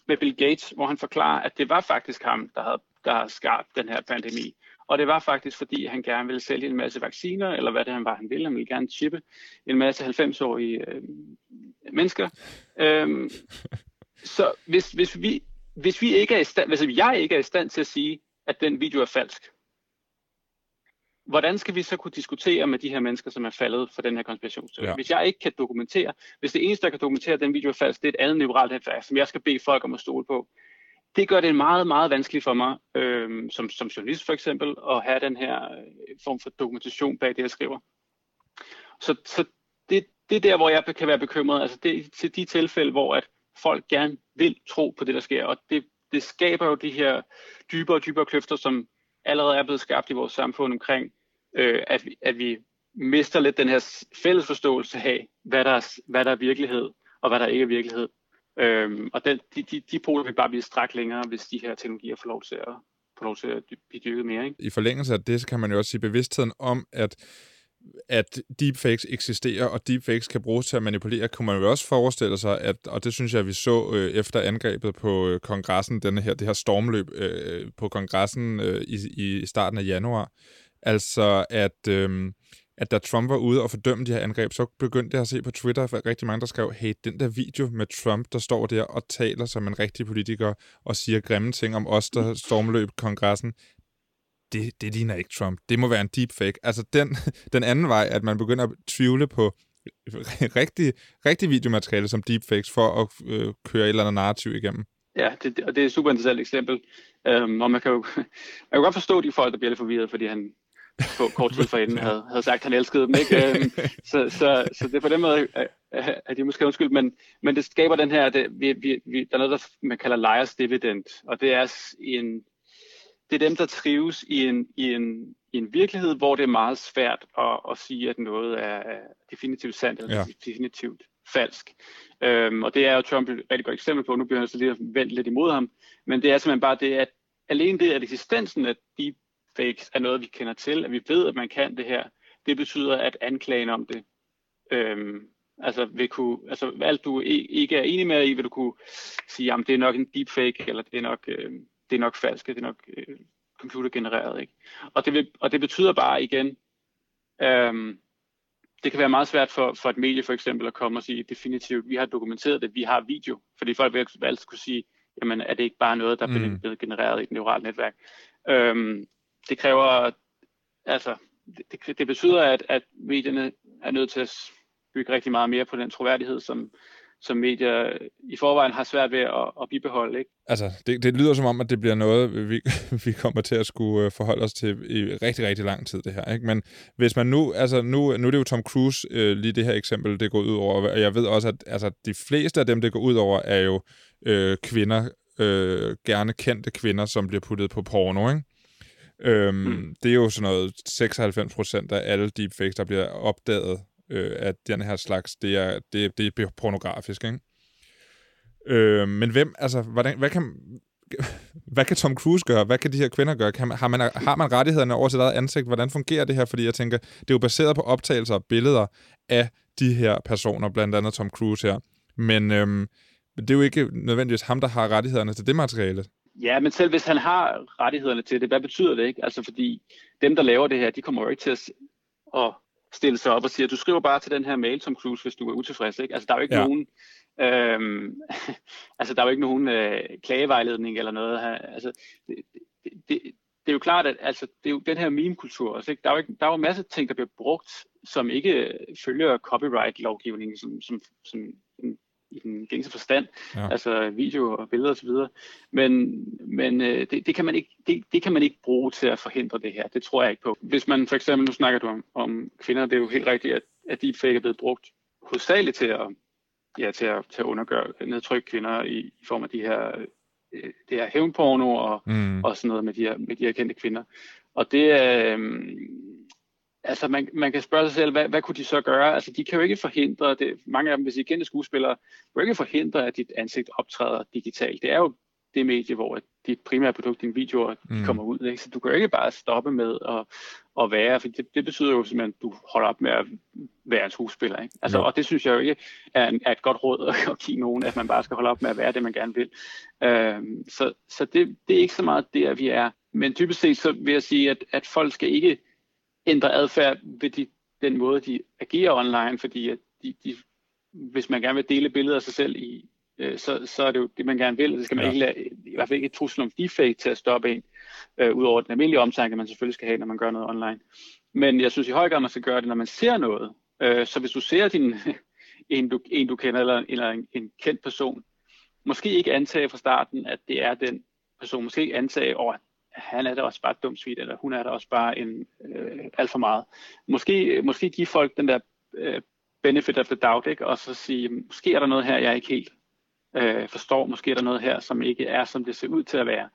med Bill Gates, hvor han forklarer, at det var faktisk ham, der havde, der skabt den her pandemi. Og det var faktisk, fordi han gerne ville sælge en masse vacciner, eller hvad det han var, han ville. Han ville gerne chippe en masse 90-årige øh, mennesker. Øhm, så hvis, hvis, vi, hvis, vi ikke er i stand, hvis jeg ikke er i stand til at sige, at den video er falsk, hvordan skal vi så kunne diskutere med de her mennesker, som er faldet for den her konspirationsteori? Ja. Hvis jeg ikke kan dokumentere, hvis det eneste, der kan dokumentere, at den video er falsk, det er et andet neuralt netværk, som jeg skal bede folk om at stole på, det gør det meget, meget vanskeligt for mig, øh, som, som journalist for eksempel, at have den her øh, form for dokumentation bag det, jeg skriver. Så, så det, det er der, hvor jeg kan være bekymret. Altså det til de tilfælde, hvor at folk gerne vil tro på det, der sker. Og det, det skaber jo de her dybere og dybere kløfter, som allerede er blevet skabt i vores samfund omkring, øh, at, vi, at vi mister lidt den her fælles forståelse af, hvad der, er, hvad der er virkelighed, og hvad der ikke er virkelighed. Øhm, og den, de, de, de poler vil bare blive strakt længere, hvis de her teknologier får lov til at, får lov til at blive dyrket mere. Ikke? I forlængelse af det, så kan man jo også sige bevidstheden om, at at deepfakes eksisterer, og deepfakes kan bruges til at manipulere, kunne man jo også forestille sig, at, og det synes jeg, vi så øh, efter angrebet på øh, kongressen, denne her, det her stormløb øh, på kongressen øh, i, i starten af januar, altså at, øh, at da Trump var ude og fordømme de her angreb, så begyndte jeg at se på Twitter, at rigtig mange, der skrev, hey, den der video med Trump, der står der og taler som en rigtig politiker og siger grimme ting om os, der stormløb kongressen, det, det ligner ikke Trump. Det må være en deepfake. Altså den, den anden vej, at man begynder at tvivle på rigtig, rigtig videomateriale som deepfakes for at øh, køre et eller andet narrativ igennem. Ja, det, og det er et super interessant eksempel. Um, og man kan, jo, man kan godt forstå de folk, der bliver lidt forvirret, fordi han på kort tid forinden havde, havde sagt, at han elskede dem. Ikke? Um, så, så, så det er på den måde, at de måske undskyld, men, men det skaber den her, det, vi, vi, vi, der er noget, der man kalder liars dividend, og det er en, det er dem, der trives i en, i en, i en virkelighed, hvor det er meget svært at, at sige, at noget er definitivt sandt eller ja. definitivt falsk. Øhm, og det er jo Trump et rigtig godt eksempel på, nu bliver han så lige vendt lidt imod ham, men det er simpelthen bare det, at alene det, at eksistensen af deepfakes er noget, vi kender til, at vi ved, at man kan det her, det betyder, at anklagen om det, øhm, altså, vil kunne, altså alt du ikke er enig med i, vil du kunne sige, at det er nok en deepfake, eller det er nok, øh, det er nok falsk, det er nok øh, computergenereret. Ikke? Og, det vil, og det betyder bare igen, øhm, det kan være meget svært for, for et medie for eksempel at komme og sige definitivt, vi har dokumenteret det, vi har video, fordi folk vil altid kunne sige, jamen er det ikke bare noget, der er mm. blevet genereret i et neuralt netværk. Øhm, det kræver, altså, det, det betyder, at, at medierne er nødt til at bygge rigtig meget mere på den troværdighed, som, som medier i forvejen har svært ved at, at bibeholde. Ikke? Altså, det, det lyder som om, at det bliver noget, vi, vi kommer til at skulle øh, forholde os til i rigtig, rigtig lang tid, det her. Ikke? Men hvis man nu, altså nu, nu er det jo Tom Cruise, øh, lige det her eksempel, det går ud over, og jeg ved også, at altså, de fleste af dem, det går ud over, er jo øh, kvinder, øh, gerne kendte kvinder, som bliver puttet på porno, ikke? Øhm, mm. Det er jo sådan noget 96 procent af alle deepfakes, der bliver opdaget øh, at den her slags, det er, det, det er pornografisk, ikke? Øh, men hvem, altså, hvordan, hvad kan, hvad kan Tom Cruise gøre? Hvad kan de her kvinder gøre? Kan man, har, man, har man rettighederne over sit eget ansigt? Hvordan fungerer det her? Fordi jeg tænker, det er jo baseret på optagelser og billeder af de her personer, blandt andet Tom Cruise her. Men øhm, det er jo ikke nødvendigvis ham, der har rettighederne til det materiale. Ja, men selv hvis han har rettighederne til det, hvad betyder det ikke? Altså fordi dem, der laver det her, de kommer jo ikke til at, at stille sig op og sige, du skriver bare til den her mail, Tom Cruise, hvis du er utilfreds. Ikke? Altså, der er jo ikke ja. nogen, øhm, altså, der er jo ikke nogen øh, klagevejledning eller noget her. Altså, det, det, det, det er jo klart, at altså, det er jo den her meme-kultur også. Ikke? Der, er jo ikke, der er jo en masse ting, der bliver brugt, som ikke følger copyright-lovgivningen, som, som, som i den gængse forstand, ja. altså video og billeder osv. Men, men øh, det, det, kan man ikke, det, det kan man ikke bruge til at forhindre det her. Det tror jeg ikke på. Hvis man for eksempel, nu snakker du om, om kvinder, det er jo helt rigtigt, at, at deepfake er blevet brugt hovedsageligt til at, ja, til at, til at undergøre, nedtrykke kvinder i, i form af de her, øh, det her hævnporno og, mm. og sådan noget med de her, med de her kendte kvinder. Og det er, øh, altså man, man kan spørge sig selv, hvad, hvad kunne de så gøre? Altså de kan jo ikke forhindre, det, mange af dem, hvis I kendte skuespillere, kan jo ikke forhindre, at dit ansigt optræder digitalt. Det er jo det medie, hvor dit primære produkt, dine videoer, mm. kommer ud. Ikke? Så du kan jo ikke bare stoppe med at, at være, for det, det betyder jo simpelthen, at du holder op med at være en skuespiller. Ikke? Altså, Og det synes jeg jo ikke er, en, er et godt råd at give nogen, at man bare skal holde op med at være det, man gerne vil. Øhm, så så det, det er ikke så meget der, vi er men typisk set så vil jeg sige, at, at folk skal ikke ændre adfærd ved de, den måde, de agerer online, fordi at de, de, hvis man gerne vil dele billeder af sig selv i, øh, så, så er det jo det, man gerne vil, det skal man ja. ikke lade, i hvert fald ikke et trussel om deepfake til at stoppe en, øh, udover den almindelige omtanke, man selvfølgelig skal have, når man gør noget online. Men jeg synes i høj grad, man skal gøre det, når man ser noget. Øh, så hvis du ser din, en, du, en, du kender, eller, eller en, en kendt person, måske ikke antage fra starten, at det er den person. Måske ikke antage, at han er da også bare et dumt svin, eller hun er da også bare en øh, alt for meget. Måske, måske give folk den der øh, benefit of the doubt, ikke? og så sige, måske er der noget her, jeg ikke helt øh, forstår. Måske er der noget her, som ikke er, som det ser ud til at være.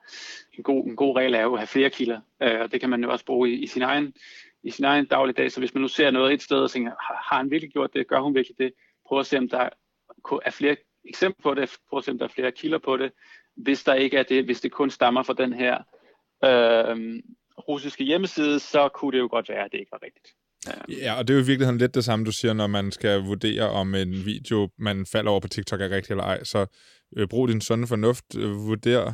En god, en god regel er jo at have flere kilder, øh, og det kan man jo også bruge i, i sin egen i sin egen dagligdag. Så hvis man nu ser noget et sted og tænker, har han virkelig gjort det? Gør hun virkelig det? Prøv at se, om der er flere eksempler på det. Prøv at se, om der er flere kilder på det. Hvis der ikke er det, hvis det kun stammer fra den her øh, russiske hjemmeside, så kunne det jo godt være, at det ikke var rigtigt. Ja, og det er jo i virkeligheden lidt det samme, du siger, når man skal vurdere, om en video, man falder over på TikTok, er rigtig eller ej. Så øh, brug din sunde fornuft, øh, vurder,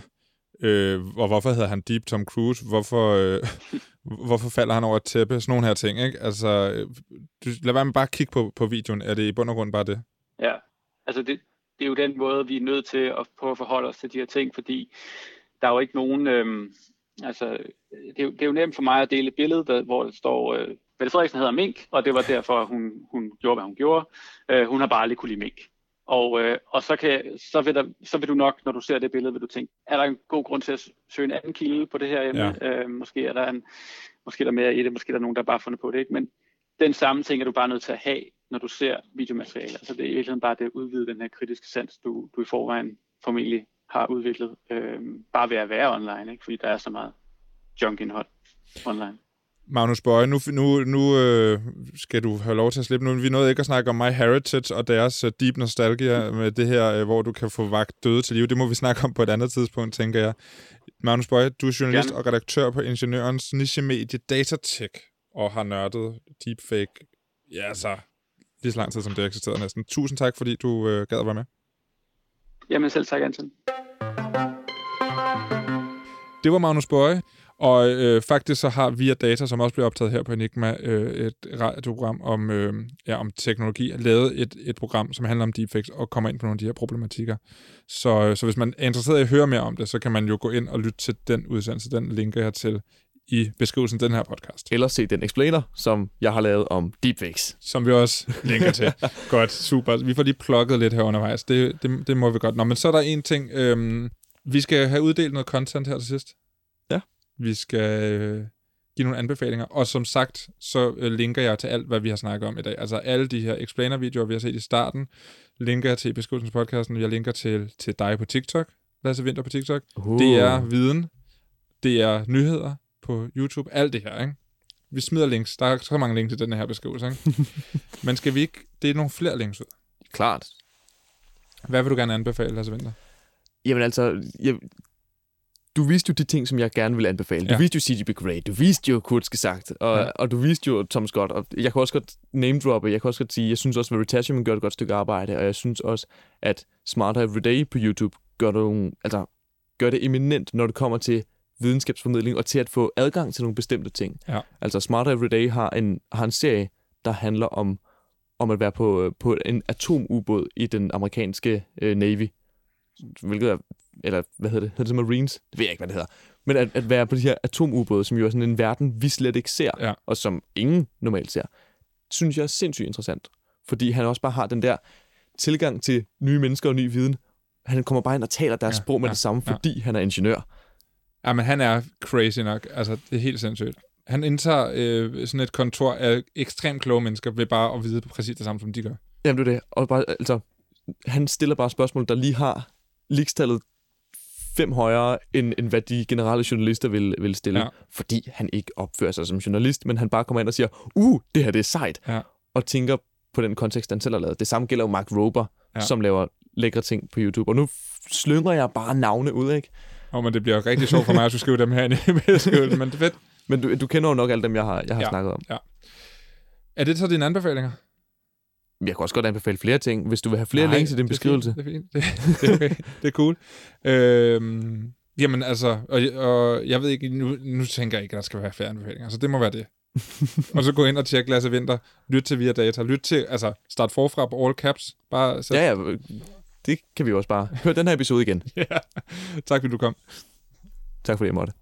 øh, og hvorfor hedder han Deep Tom Cruise? Hvorfor, øh, hvorfor falder han over et tæppe? Sådan nogle her ting, ikke? Altså, øh, du, lad være med bare at kigge på, på videoen. Er det i bund og grund bare det? Ja, altså det, det er jo den måde, vi er nødt til at prøve at forholde os til de her ting, fordi der er jo ikke nogen... Øh, altså, det er, jo, det er jo nemt for mig at dele et billede, der, hvor der står... Øh, Mette Frederiksen hedder Mink, og det var derfor, hun, hun gjorde, hvad hun gjorde. Øh, hun har bare aldrig kunne lide mink. Og, øh, og så, kan, så, vil der, så vil du nok, når du ser det billede, vil du tænke, er der en god grund til at søge en anden kilde på det her emne? Ja. Øh, måske er der en, måske er der mere i det, måske er der nogen, der bare har fundet på det. Ikke? Men den samme ting er du bare nødt til at have, når du ser videomateriale. Altså det er i virkeligheden bare det at udvide den her kritiske sans, du, du i forvejen formentlig har udviklet, øh, bare ved at være online, ikke? fordi der er så meget junk-indhold online. Magnus Bøje, nu, nu, nu øh, skal du have lov til at slippe nu. Vi nåede ikke at snakke om My Heritage og deres uh, deep nostalgia med det her, øh, hvor du kan få vagt døde til liv. Det må vi snakke om på et andet tidspunkt, tænker jeg. Magnus Bøje, du er journalist Gerne. og redaktør på Ingeniørens niche-medie Datatech og har nørdet deepfake, ja altså, lige så lang tid som det eksisterede næsten. Tusind tak, fordi du øh, gad at være med. Jamen selv tak, Anton. Det var Magnus Bøje. Og øh, faktisk så har Via Data, som også bliver optaget her på Enigma, øh, et radioprogram om, øh, ja, om teknologi, lavet et, et program, som handler om deepfakes og kommer ind på nogle af de her problematikker. Så, øh, så hvis man er interesseret i at høre mere om det, så kan man jo gå ind og lytte til den udsendelse. Den linker jeg til i beskrivelsen af den her podcast. Eller se den explainer, som jeg har lavet om deepfakes. Som vi også linker til. godt, super. Vi får lige plukket lidt her undervejs. Det, det, det må vi godt. Nå, men så er der en ting. Øhm, vi skal have uddelt noget content her til sidst. Vi skal øh, give nogle anbefalinger. Og som sagt, så øh, linker jeg til alt, hvad vi har snakket om i dag. Altså alle de her explainer-videoer, vi har set i starten, linker jeg til i beskrivelsespodcasten. Jeg linker til, til dig på TikTok, Lasse Vinter på TikTok. Uh. Det er viden. Det er nyheder på YouTube. Alt det her, ikke? Vi smider links. Der er så mange links til den her beskrivelse, ikke? Men skal vi ikke... Det er nogle flere links ud. Klart. Hvad vil du gerne anbefale, Lasse Vinter? Jamen altså, jeg, du viste jo de ting, som jeg gerne vil anbefale. Du ja. viste jo CGP Grey, du viste jo Kurt sagt, og, ja. og du viste jo Tom Scott, og jeg kan også godt name droppe, jeg kan også godt sige, jeg synes også, at Veritasium gør et godt stykke arbejde, og jeg synes også, at Smarter Everyday på YouTube gør det, altså, gør det eminent, når det kommer til videnskabsformidling og til at få adgang til nogle bestemte ting. Ja. Altså Smarter Everyday har en, har en serie, der handler om, om at være på, på en atomubåd i den amerikanske øh, Navy, hvilket er eller hvad hedder det? Hedder det Marines? Det ved jeg ikke, hvad det hedder. Men at, at være på de her atomubåde, som jo er sådan en verden, vi slet ikke ser, ja. og som ingen normalt ser, synes jeg er sindssygt interessant. Fordi han også bare har den der tilgang til nye mennesker og ny viden. Han kommer bare ind og taler deres ja, sprog med ja, det samme, fordi ja. han er ingeniør. Ja, men han er crazy nok. Altså, det er helt sindssygt. Han indtager øh, sådan et kontor af ekstremt kloge mennesker ved bare at vide præcis det samme, som de gør. Jamen, det er det. Og bare, altså, han stiller bare spørgsmål, der lige har ligestallet fem højere, end, end hvad de generelle journalister vil, vil stille. Ja. Fordi han ikke opfører sig som journalist, men han bare kommer ind og siger, uh, det her det er sejt. Ja. Og tænker på den kontekst, han selv har lavet. Det samme gælder jo Mark Rober, ja. som laver lækre ting på YouTube. Og nu slynger jeg bare navne ud, ikke? Åh, oh, men det bliver rigtig sjovt for mig at skulle skrive dem her i beskrivelsen, men det er fedt. Men du, du kender jo nok alle dem, jeg har, jeg har ja, snakket om. Ja. Er det så dine anbefalinger? Jeg kan også godt anbefale flere ting, hvis du vil have flere Nej, links i din det beskrivelse. Fint, det er fint. Det, det, er, okay. det er cool. Øhm, jamen altså, og, og jeg ved ikke, nu, nu tænker jeg ikke, at der skal være flere anbefalinger, så det må være det. og så gå ind og tjek Lasse Vinter, lyt til Via Data, lyt til, altså start forfra på all caps, bare sæt, ja, ja det kan vi også bare høre den her episode igen. ja. Tak fordi du kom. Tak fordi jeg måtte.